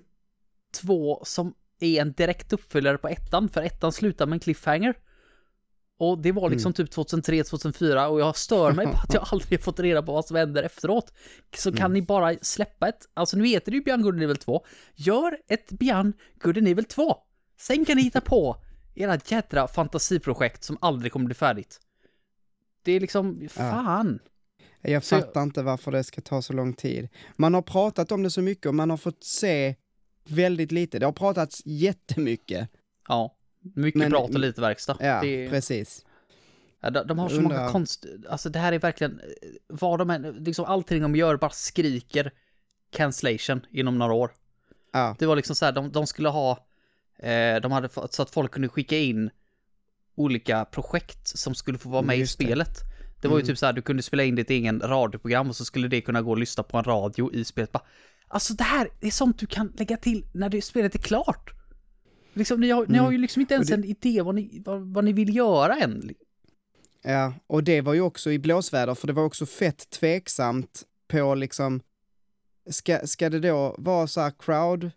2 som är en direkt uppföljare på ettan, för ettan slutar med en cliffhanger. Och det var liksom typ 2003, 2004 och jag stör mig på att jag aldrig fått reda på vad som händer efteråt. Så kan ni bara släppa ett, alltså nu heter det ju Beyond Good and Evil 2. Gör ett Beyond Good and Evil 2. Sen kan ni hitta på era jädra fantasiprojekt som aldrig kommer bli färdigt. Det är liksom, fan. Så jag- fattar inte varför det ska ta så lång tid. Man har pratat om det så mycket och man har fått se väldigt lite. Det har pratats jättemycket. Ja. Mycket Men- prat och lite verkstad. Ja, det, precis. Ja, de, de har så många konst... Alltså det här är verkligen... Vad de än... Liksom allting de gör bara skriker cancellation inom några år. Ja, Det var liksom så här, de, de skulle ha... Eh, de hade fått så att folk kunde skicka in olika projekt som skulle få vara med i Just det. spelet. Det var ju Mm. typ så här, du kunde spela in ditt egen radioprogram och så skulle det kunna gå och lyssna på en radio i spelet. Bara, alltså det här är sånt du kan lägga till när det, spelet är klart. Liksom, ni, har, ni Mm. har ju liksom inte ens Och en idé vad ni, vad, vad ni vill göra än. ja, och det var ju också i blåsväder, för det var också fett tveksamt på liksom, ska, ska det då vara så här crowd,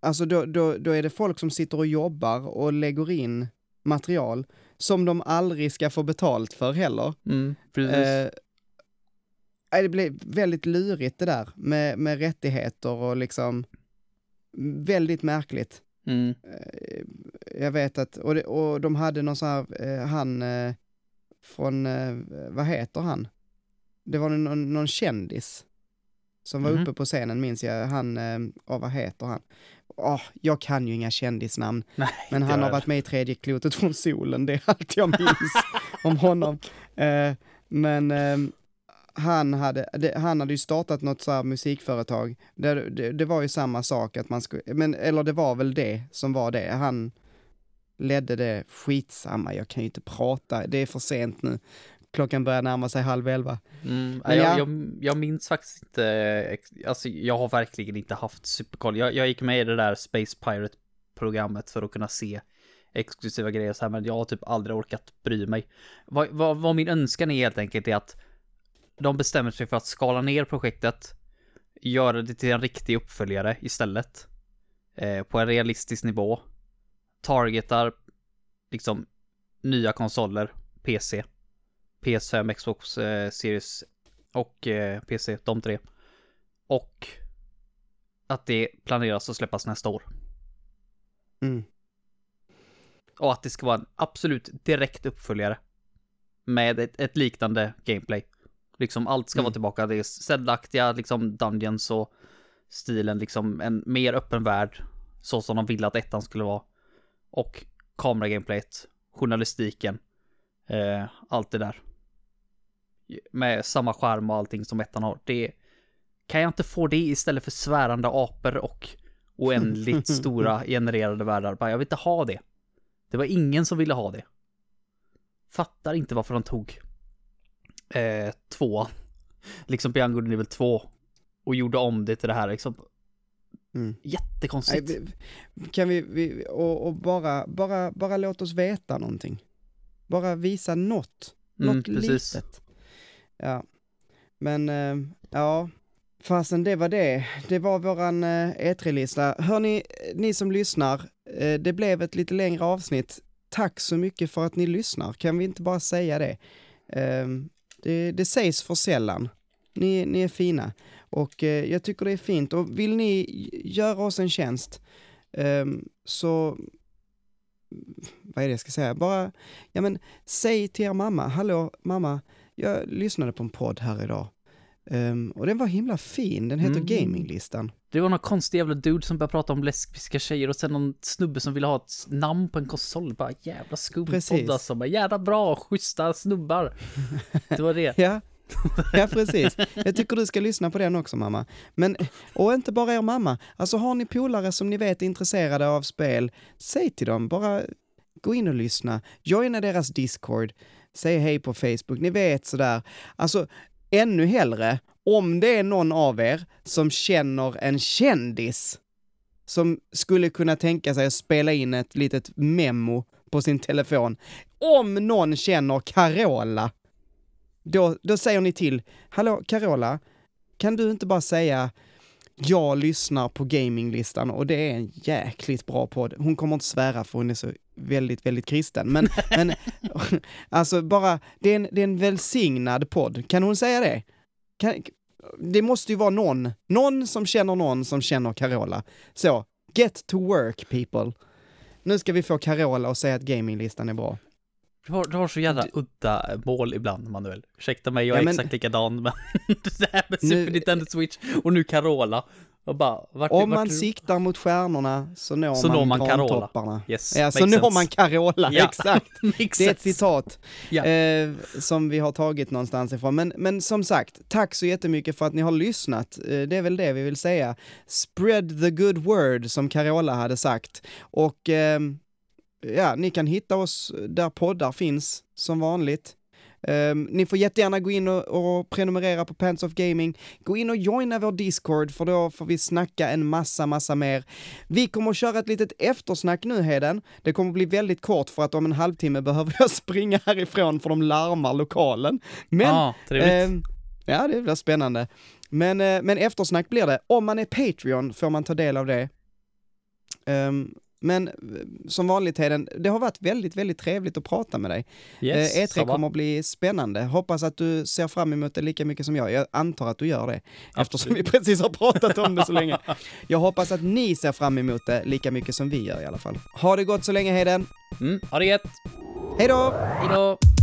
alltså då, då, då är det folk som sitter och jobbar och lägger in material som de aldrig ska få betalt för heller. Mm, precis. Eh, det blev väldigt lurigt det där med, med rättigheter och liksom väldigt märkligt. Mm. Eh, jag vet att, och, det, och de hade någon sån här, eh, han eh, från, vad heter han? Det var någon, någon kändis som var Mhm. uppe på scenen minns jag, han, oh, vad heter han? Åh, jag kan ju inga kändisnamn, Nej, men han har varit med i tredje klotet från solen, det är allt jag minns om honom. Men han, hade, det, han hade ju startat något så här musikföretag, det, det, det var ju samma sak att man skulle, men eller det var väl det som var det, han ledde det, skitsamma, jag kan ju inte prata, det är för sent nu. Klockan börjar närma sig halv elva. Mm, Men jag, ja. jag, jag minns faktiskt inte, alltså jag har verkligen inte haft superkoll. Jag, jag gick med i det där Space Pirate-programmet för att kunna se exklusiva grejer så här, men jag har typ aldrig orkat bry mig. Vad, vad, vad min önskan är helt enkelt är att de bestämmer sig för att skala ner projektet, göra det till en riktig uppföljare istället, eh, på en realistisk nivå, targetar liksom nya konsoler, PC, PS5, Xbox eh, Series och eh, PC, de tre. Och att det planeras att släppas nästa år. Mm. Och att det ska vara en absolut direkt uppföljare. Med ett, ett liknande gameplay. Liksom allt ska Mm. vara tillbaka. Det är Zelda-aktiga liksom Dungeons och stilen liksom en mer öppen värld. Så som de ville att ettan skulle vara. Och kameragameplayet, journalistiken, eh, allt det där. Med samma skärm och allting som ettan har. Det kan jag inte få det istället för svärande apor och oändligt stora genererade världar. Jag vill inte ha det. Det var ingen som ville ha det. Fattar inte varför de tog eh, tvåan. Liksom and Evil 2. Och gjorde om det till det här liksom. Mm. Nej, Jättekonstigt. vi- kan vi, vi och, och bara, bara, bara låt oss veta någonting. Bara visa något, Mm, något precis. litet. Ja, men eh, ja, fasen det var det. Det var våran eh, E3-lista. Hörni, ni som lyssnar, eh, det blev ett lite längre avsnitt. Tack så mycket för att ni lyssnar. Kan vi inte bara säga det? Det, det sägs för sällan. Ni, ni är fina och eh, jag tycker det är fint och vill ni göra oss en tjänst eh, så vad är det jag ska säga? Bara, ja men säg till er mamma, hallå mamma, jag lyssnade på en podd här idag Ehm, och den var himla fin, den heter Mm. Gaminglistan. Det var någon konstig jävla dude som började prata om lesbiska tjejer och sen någon snubbe som ville ha ett namn på en konsol. Bara jävla skum podd alltså. Bara jävla bra, schyssta snubbar. Det var det. Ja, ja precis. Jag tycker du ska lyssna på den också mamma. Men, och inte bara er mamma, alltså har ni polare som ni vet är intresserade av spel, säg till dem, bara gå in och lyssna, joina deras Discord, säg hej på Facebook, ni vet sådär. Alltså, ännu hellre, om det är någon av er som känner en kändis som skulle kunna tänka sig att spela in ett litet memo på sin telefon. Om någon känner Carola, då, då säger ni till, hallå Carola, kan du inte bara säga jag lyssnar på gaminglistan och det är en jäkligt bra podd. Hon kommer inte svära för hon är så väldigt, väldigt kristen. Men, men alltså bara, det är, en, det är en välsignad podd. Kan hon säga det? Kan, det måste ju vara någon, någon som känner någon som känner Carola. Så, get to work people. Nu ska vi få Carola att säga att gaminglistan är bra. Du har, du har så jävla udda mål ibland, Manuel. Ursäkta mig, jag är Ja, men- exakt likadan, men det här med Nu- Super Nintendo Switch och nu Carola. Och bara, vart, Om vart man du- siktar mot stjärnorna så når Så man, når man Carola. Yes, Ja, så makes når sense. man Carola, Ja. exakt. Det är ett sense. citat Ja. eh, som vi har tagit någonstans ifrån. Men, men som sagt, tack så jättemycket för att ni har lyssnat. Eh, det är väl det vi vill säga. Spread the good word, som Carola hade sagt. Och ehm, ja, ni kan hitta oss där poddar finns, som vanligt. Ehm, ni får jättegärna gå in och, och prenumerera på Pants of Gaming. Gå in och joina vår Discord för då får vi snacka en massa, massa mer. Vi kommer att köra ett litet eftersnack nu Heden. Det kommer att bli väldigt kort för att om en halvtimme behöver jag springa härifrån för de larmar lokalen. Men ah. Ehm, ja, det blir spännande. Men, eh, men eftersnack blir det. Om man är Patreon får man ta del av det. Ehm, men eh, som vanligt Heden, det har varit väldigt, väldigt trevligt att prata med dig. yes, eh, E3 samma. kommer att bli spännande. Hoppas att du ser fram emot det lika mycket som jag. Jag antar att du gör det, eftersom vi precis har pratat om det så länge. Jag hoppas att ni ser fram emot det lika mycket som vi gör i alla fall. Ha det gott så länge Heden. Mm, ha det gött. Hej då! Hejdå!